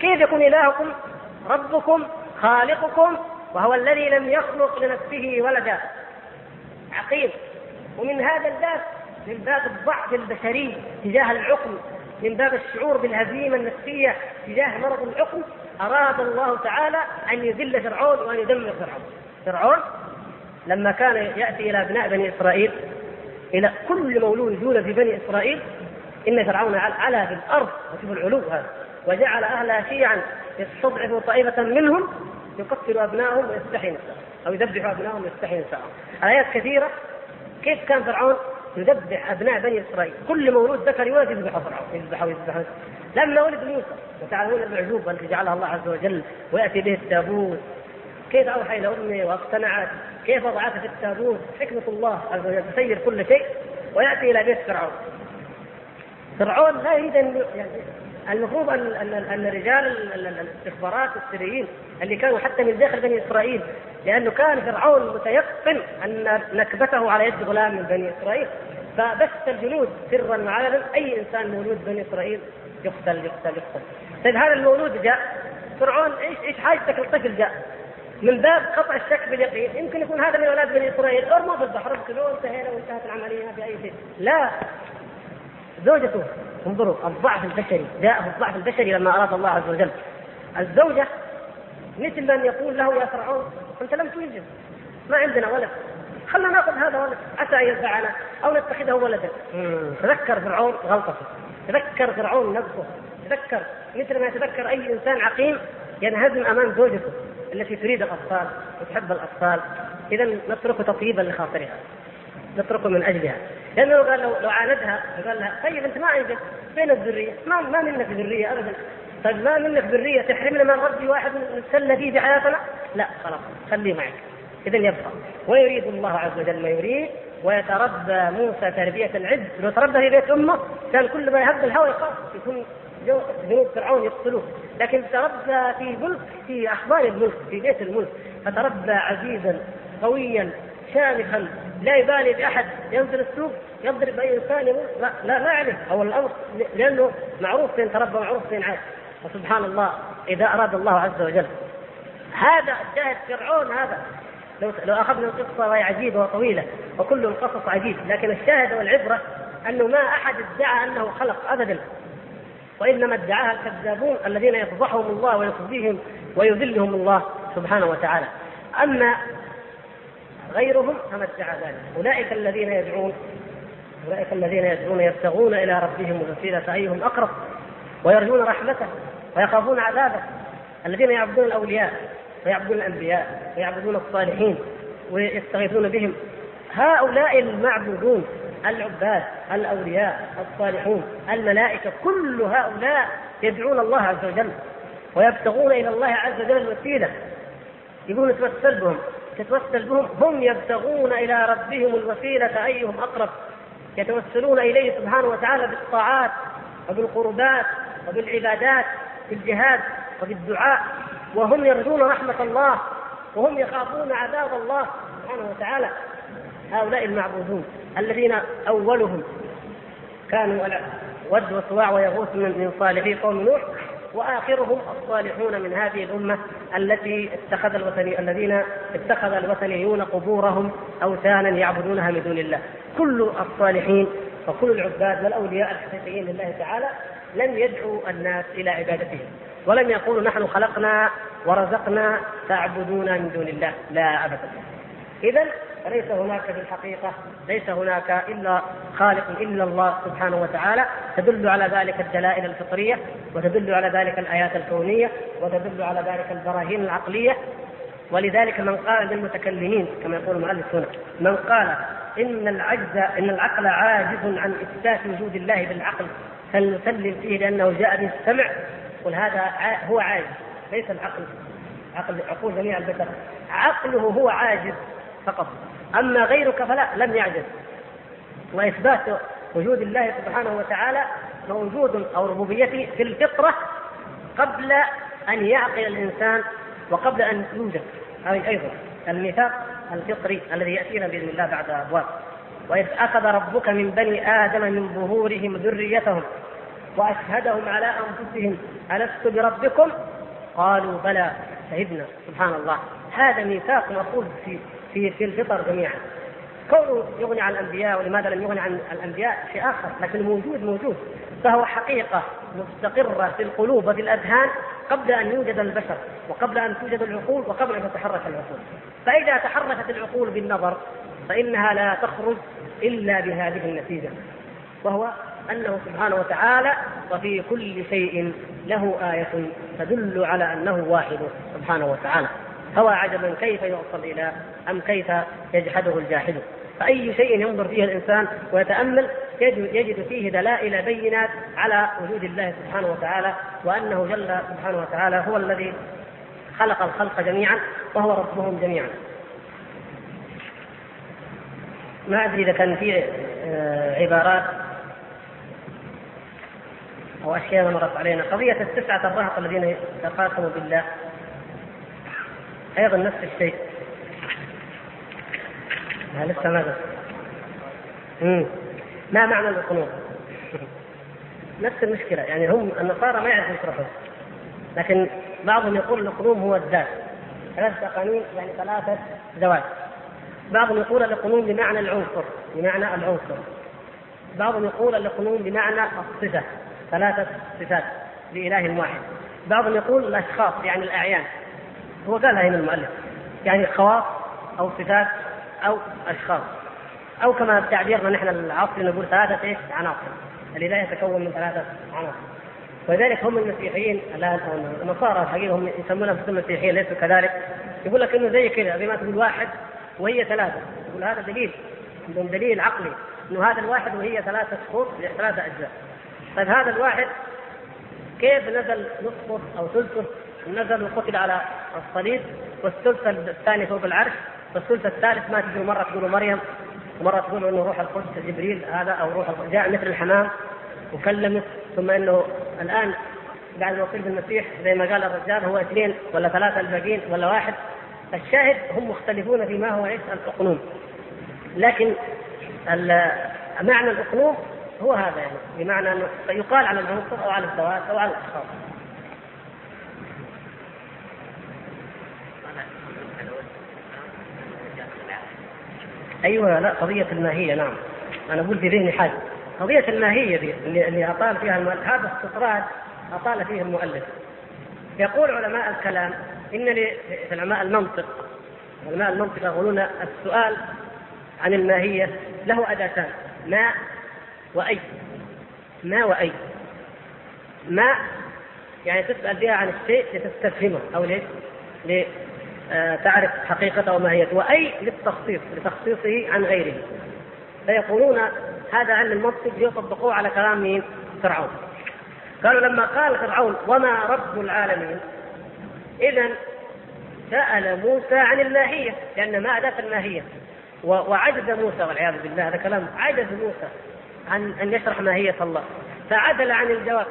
كيف يكون إلهكم؟ ربكم خالقكم وهو الذي لم يخلق لنفسه ولدا. عقيم. ومن هذا الباب من باب الضعف البشري تجاه العقل من باب الشعور بالهزيمة النفسية تجاه مرض العقل أراد الله تعالى أن يذل فرعون وأن يدمر فرعون. فرعون لما كان يأتي إلى أبناء بني إسرائيل إلى كل مولود يولد في بني إسرائيل إن فرعون علا في الأرض. وشوف العلو هذا. وجعل اهلها شيعا يستضعف طائفة منهم يقتل أبنائهم ويستحي نساءهم أو يذبح أبنائهم ويستحي نساءهم. آيات كثيرة كيف كان فرعون يذبح أبناء بني إسرائيل؟ كل مولود ذكر يولد يذبحه فرعون يذبحه يذبحه. لما ولد موسى. وتعلمون المعجوبه التي جعلها الله عز وجل ويأتي به التابوت. كيف اوحى إلى امه واقتنعت؟ كيف وضعته في التابوت حكمة الله عز وجل؟ تسير كل شيء ويأتي إلى بيت فرعون. فرعون لا يريد أن يعني المفروض ان ان رجال الاستخبارات السريين اللي كانوا حتى من داخل بني إسرائيل لأنه كان فرعون متيقن أن نكبته على يد غلام من بني إسرائيل. فبث الجنود سرا وعلنا أي إنسان مولود بني إسرائيل يقتل يقتل يقتل. طيب هذا المولود جاء. فرعون إيش إيش حاجتك؟ الطفل جاء. من باب قطع الشك باليقين. يمكن يكون هذا من أولاد بني إسرائيل ارموا في البحر اقتلوه انتهينا وانتهت العملية بأي شيء. لا. زوجته. انظروا الضعف البشري جاءه الضعف البشري لما أراد الله عز وجل. الزوجة مثل من يقول له يا فرعون أنت لم تنجز ما عندنا ولد. خلنا نأخذ هذا ولد. عسى أن ينفعنا أو نتخذه ولدا. تذكر فرعون غلطته. تذكر فرعون نفسه تذكر مثل ما يتذكر أي إنسان عقيم ينهزم أمام زوجته التي تريد الأطفال وتحب الأطفال. اذا نترك تطيبا لخاطرها. نتركه من أجلها. لأنه قال لو لو عاندها قال لها طيب أنت ما عندك فين الذرية؟ ما ما منك ذرية ابدا. طيب ما منك ذرية تحرمنا من ربي واحد نتسلى فيه بحياتنا؟ لا خلاص خليه معك اذا يبقى. ويريد الله عز وجل ما يريد ويتربى موسى تربية العز. لو تربى في بيت أمه كان كل ما يهب الهوى يخاف يكون جنود فرعون يقتلوه. لكن تربى في ملك في أحضان الملك في بيت الملك فتربى عزيزا قويا شامخا لا يبالي بأحد ينزل السوق يضرب اي إنسان لا لا ما يعرف أو الأمر لأنه معروف فين تربى معروف فين عاش. وسبحان الله إذا أراد الله عز وجل. هذا الشاهد فرعون هذا. لو لو أخذنا القصة وهي عجيبة وطويلة وكل القصص عجيب لكن الشاهد والعبرة أنه ما أحد ادعى أنه خلق ابدا. وإنما ادعاها الكذابون الذين يفضحهم الله ويخزيهم ويذلهم الله سبحانه وتعالى. أما غيرهم فما ادعى ذلك. أولئك الذين يدعون أولئك الذين يدعون يبتغون إلى ربهم الوسيلة أيهم أقرب ويرجون رحمته ويخافون عذابه. الذين يعبدون الأولياء ويعبدون الأنبياء ويعبدون الصالحين ويستغيثون بهم. هؤلاء المعبودون العباد الأولياء الصالحون الملائكة كل هؤلاء يدعون الله عز وجل ويبتغون إلى الله عز وجل الوسيلة. يقولون نتوسل بهم تتوسل بهم هم يبتغون إلى ربهم الوسيلة أيهم أقرب. يتوسلون إليه سبحانه وتعالى بالطاعات وبالقربات وبالعبادات بالجهاد وبالدعاء. وهم يرجون رحمة الله وهم يخافون عذاب الله سبحانه وتعالى. هؤلاء المعبودون الذين أولهم كانوا ود وسواع ويغوث من صالحي قوم نوح. وآخرهم الصالحون من هذه الأمة التي اتخذ الوثني الذين اتخذ الوثنيون قبورهم أوثانا يعبدونها من دون الله. كل الصالحين وكل العباد والأولياء الحقيقيين لله تعالى لم يدعوا الناس إلى عبادتهم ولم يقولوا نحن خلقنا ورزقنا فاعبدونا من دون الله لا ابدا. اذا فليس هناك في الحقيقة ليس هناك إلا خالق إلا الله سبحانه وتعالى تدل على ذلك الدلائل الفطرية وتدل على ذلك الآيات الكونية وتدل على ذلك البراهين العقلية. ولذلك من قال للمتكلمين كما يقول المؤلف هنا من قال إن العجز إن العقل عاجز عن إثبات وجود الله بالعقل فلنسلم فيه لأنه جاء به السمع قل هذا هو عاجز ليس العقل. عقل عقول جميع البشر. عقله هو عاجز. فقط أما غيرك فلا لم يعجز. وإثبات وجود الله سبحانه وتعالى موجود أو ربوبيته في الفطرة قبل أن يعقل الإنسان وقبل أن يوجد. هذه أيضا الميثاق الفطري الذي يأتينا بإذن الله بعد أبواب. وإذ أخذ ربك من بني آدم من ظهورهم ذريتهم وأشهدهم على أنفسهم ألست بربكم؟ قالوا بلى شهدنا. سبحان الله. هذا ميثاق مأخوذ في في في الفطر جميعا. كونه يغني عن الأنبياء ولماذا لم يغني عن الأنبياء؟ شيء آخر لكن موجود موجود. فهو حقيقة مستقرة في القلوب وفي الأذهان قبل أن يوجد البشر وقبل أن توجد العقول وقبل أن تتحرك العقول. فإذا تحركت العقول بالنظر فإنها لا تخرج إلا بهذه النتيجة وهو أنه سبحانه وتعالى وفي كل شيء له آية تدل على أنه واحد سبحانه وتعالى. هو عجبا كيف يوصل إلى أم كيف يجحده الجاحد؟ فأي شيء ينظر فيه الإنسان ويتأمل يجد فيه دلائل بينات على وجود الله سبحانه وتعالى وأنه جل سبحانه وتعالى هو الذي خلق الخلق جميعا وهو ربهم جميعا. ما أدري إذا كان في آه، عبارات أو أشياء مرت علينا. قضية التسعة الرهط الذين تقاسموا بالله. أيضا نفس الشيء. لسه ماذا؟ ما معنى القنوط؟ نفس المشكلة. يعني هم النصارى ما يعرفوا يشرحوا لكن بعضهم يقول القنوم هو الذات. ثلاثة أقانيم يعني ثلاثة ذوات بعضهم يقول القنوم بمعنى العنصر بمعنى العنصر. بعضهم يقول القنوم بمعنى الصفة ثلاثة صفات لإله واحد. بعضهم يقول الأشخاص يعني الأعيان. هو قالها هنا المؤلف. يعني خواص أو صفات أو أشخاص. أو كما تعبيرنا نحن العصر نقول ثلاثة إيش؟ عناصر. الإله يتكون من ثلاثة عناصر. ولذلك هم المسيحيين الآن النصارى الحقيقة هم يسمون أنفسهم مسيحيين ليسوا كذلك. يقول لك إنه زي كذا زي ما تقول واحد وهي ثلاثة. يقول هذا دليل عندهم دليل عقلي إنه هذا الواحد وهي ثلاثة شهور ثلاثة أجزاء. طيب هذا الواحد كيف نزل نصفه أو ثلثه نزل وقتل على الصليب والثلث الثاني فوق العرش؟ والثلث الثالث ما تقول مرة تقولوا مريم ومرة تقولوا إنه روح القدس جبريل هذا أو روح جاء مثل الحمام وكلمه ثم إنه الآن بعد ما صلب المسيح زي ما قال الرجال هو اثنين ولا ثلاثة الباقيين ولا واحد. الشاهد هم مختلفون فيما هو إيش الأقنوم. لكن معنى الأقنوم هو هذا يعني بمعنى أنه يقال على العنصر أو على الذوات أو على الأشخاص. أيوه لا قضية الماهية نعم. أنا أقول في ذهني حاجة قضية الماهية اللي, أطال فيها المؤلف هذا استطراد أطال فيه المؤلف. يقول علماء الكلام إن في علماء المنطق علماء المنطق يقولون السؤال عن الماهية له أداتان ما وأي ما وأي. ما يعني تسأل فيها عن الشيء لتستفهمه أو ليش؟ لتعرف حقيقته وماهيته وأي للتخصيص لتخصيصه عن غيره. فيقولون هذا علم المنطق يطبقوه على كلام مين؟ فرعون. قالوا لما قال فرعون وما رب العالمين إذا سأل موسى عن الماهية لأن ما أداة الماهية وعجز موسى والعياذ بالله هذا كلام عجز موسى عن أن يشرح ماهيه الله. فعدل عن الجواب.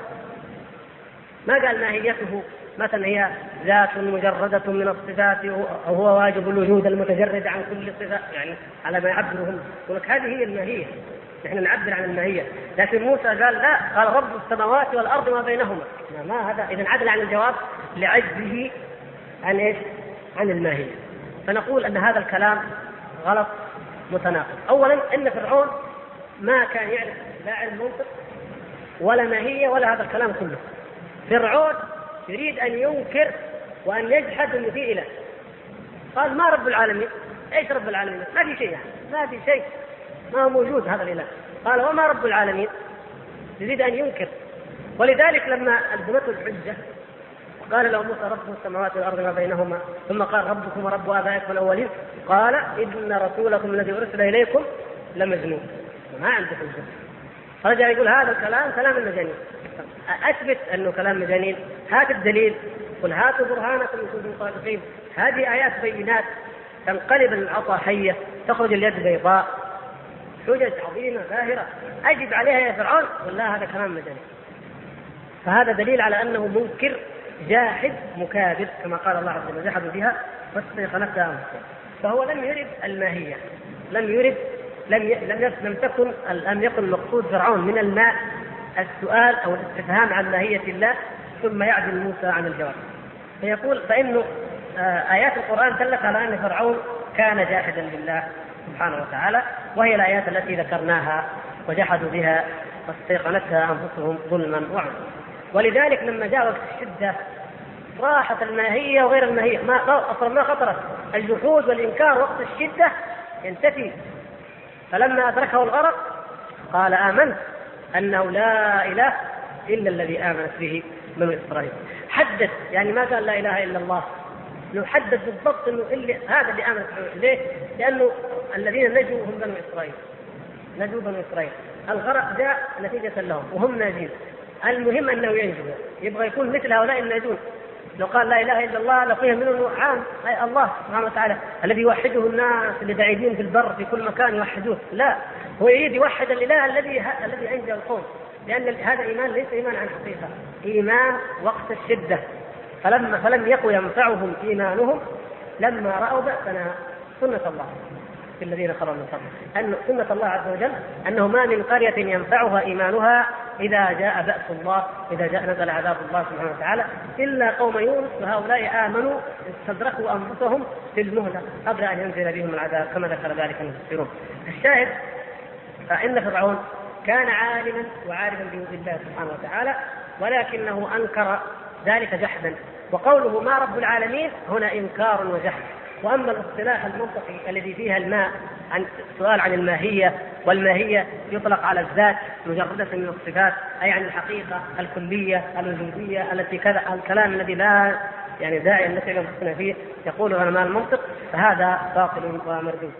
ما قال ماهيته مثلا هي ذات مجردة من الصفات أو هو واجب الوجود المتجرد عن كل صفة يعني على ما يعبرهم. يقول لك هذه هي الماهية. نحن نعبر عن الماهية. لكن موسى قال لا قال رب السماوات والأرض ما بينهما. ما هذا؟ إذا عدل عن الجواب لعجزه عن إيش؟ عن الماهية. فنقول أن هذا الكلام غلط متناقض. أولا أن فرعون ما كان يعرف لا علم منطق ولا ماهية ولا هذا الكلام كله. فرعون يريد أن ينكر وأن يجحد في إله قال ما رب العالمين؟ إيش رب العالمين؟ ما في شيء يعني. ما في شيء. ما هو موجود هذا الإله. قال وما رب العالمين؟ يريد أن ينكر. ولذلك لما ألزمته الحجة قال له موسى رب السماوات والأرض ما بينهما. ثم قال ربكم ورب آبائكم الأولين. قال إن رسولكم الذي أرسل إليكم لمجنون. ما عنده حجة. رجع يقول هذا الكلام كلام المجانين. أثبت أنه كلام مجانين هات الدليل. قل هاتوا برهانكم إن كنتم صادقين. هذه آيات بينات تنقلب العصا حية تخرج اليد بيضاء. حجج عظيمة باهرة. أجب عليها يا فرعون. ولا هذا كلام مجانين فهذا دليل على أنه منكر جاحد مكابر كما قال الله عز وجل جحدوا بها واستيقنتها فهو لم يرد الماهية. لم يرد لم لم لم تكن لم يكن مقصود فرعون من الماء السؤال أو الاستفهام عن ماهية الله ثم يعدل موسى عن الجواب. فيقول فإنه آه، آيات القرآن دلت على أن فرعون كان جاحدا لله سبحانه وتعالى وهي الآيات التي ذكرناها وجحدوا بها واستيقنتها أنفسهم ظلما وعلوا. ولذلك لما جاء وقت الشدة راحت الماهية وغير الماهية ما أصلا ما خطرت. الجحود والإنكار وقت الشدة ينتفي. فلما أدركه الغرق قال آمنت أنه لا إله إلا الذي آمنت به بنو إسرائيل. حدد يعني ما قال لا إله إلا الله. لو حدد بالضبط إنه اللي هذا اللي امن ليه؟ لأنه الذين نجوا هم بنو إسرائيل. نجوا بنو إسرائيل. الغرق جاء نتيجة لهم وهم ناجين. المهم أنه ينجو يبغى يكون مثل هؤلاء الناجون. لو قال لا إله إلا الله لفهم منه عام الله سبحانه وتعالى الذي يوحده الناس اللي بعيدين في البر في كل مكان يوحدوه. لا هو يريد يوحد الإله الذي الذي انجى القوم. لأن هذا إيمان ليس إيمان عن حقيقة. إيمان وقت الشدة. فلما فلم يكن ينفعهم إيمانهم لما رأوا بأسنا سنة الله. الذين خلوا من قبل. أن سنة الله عز وجل أنه ما من قرية ينفعها إيمانها إذا جاء بأس الله إذا جاء نزل عذاب الله سبحانه وتعالى إلا قوم يونس وهؤلاء آمنوا استدركوا أنفسهم في المهلة قبل أن ينزل بهم العذاب كما ذكر ذلك المفسرون. الشاهد فإن فرعون كان عالما وعارفا بوجود الله سبحانه وتعالى ولكنه أنكر ذلك جحدا. وقوله ما رب العالمين هنا إنكار وجحد. وأما الاصطلاح المنطقي الذي فيها الماء عن السؤال عن الماهية والماهية يطلق على الذات مجردة من الصفات أي عن الحقيقة الكلية الوجودية التي كذا الكلام الذي لا يعني داعي أن نتعب فيه يقول علماء المنطق فهذا باطل ومردود.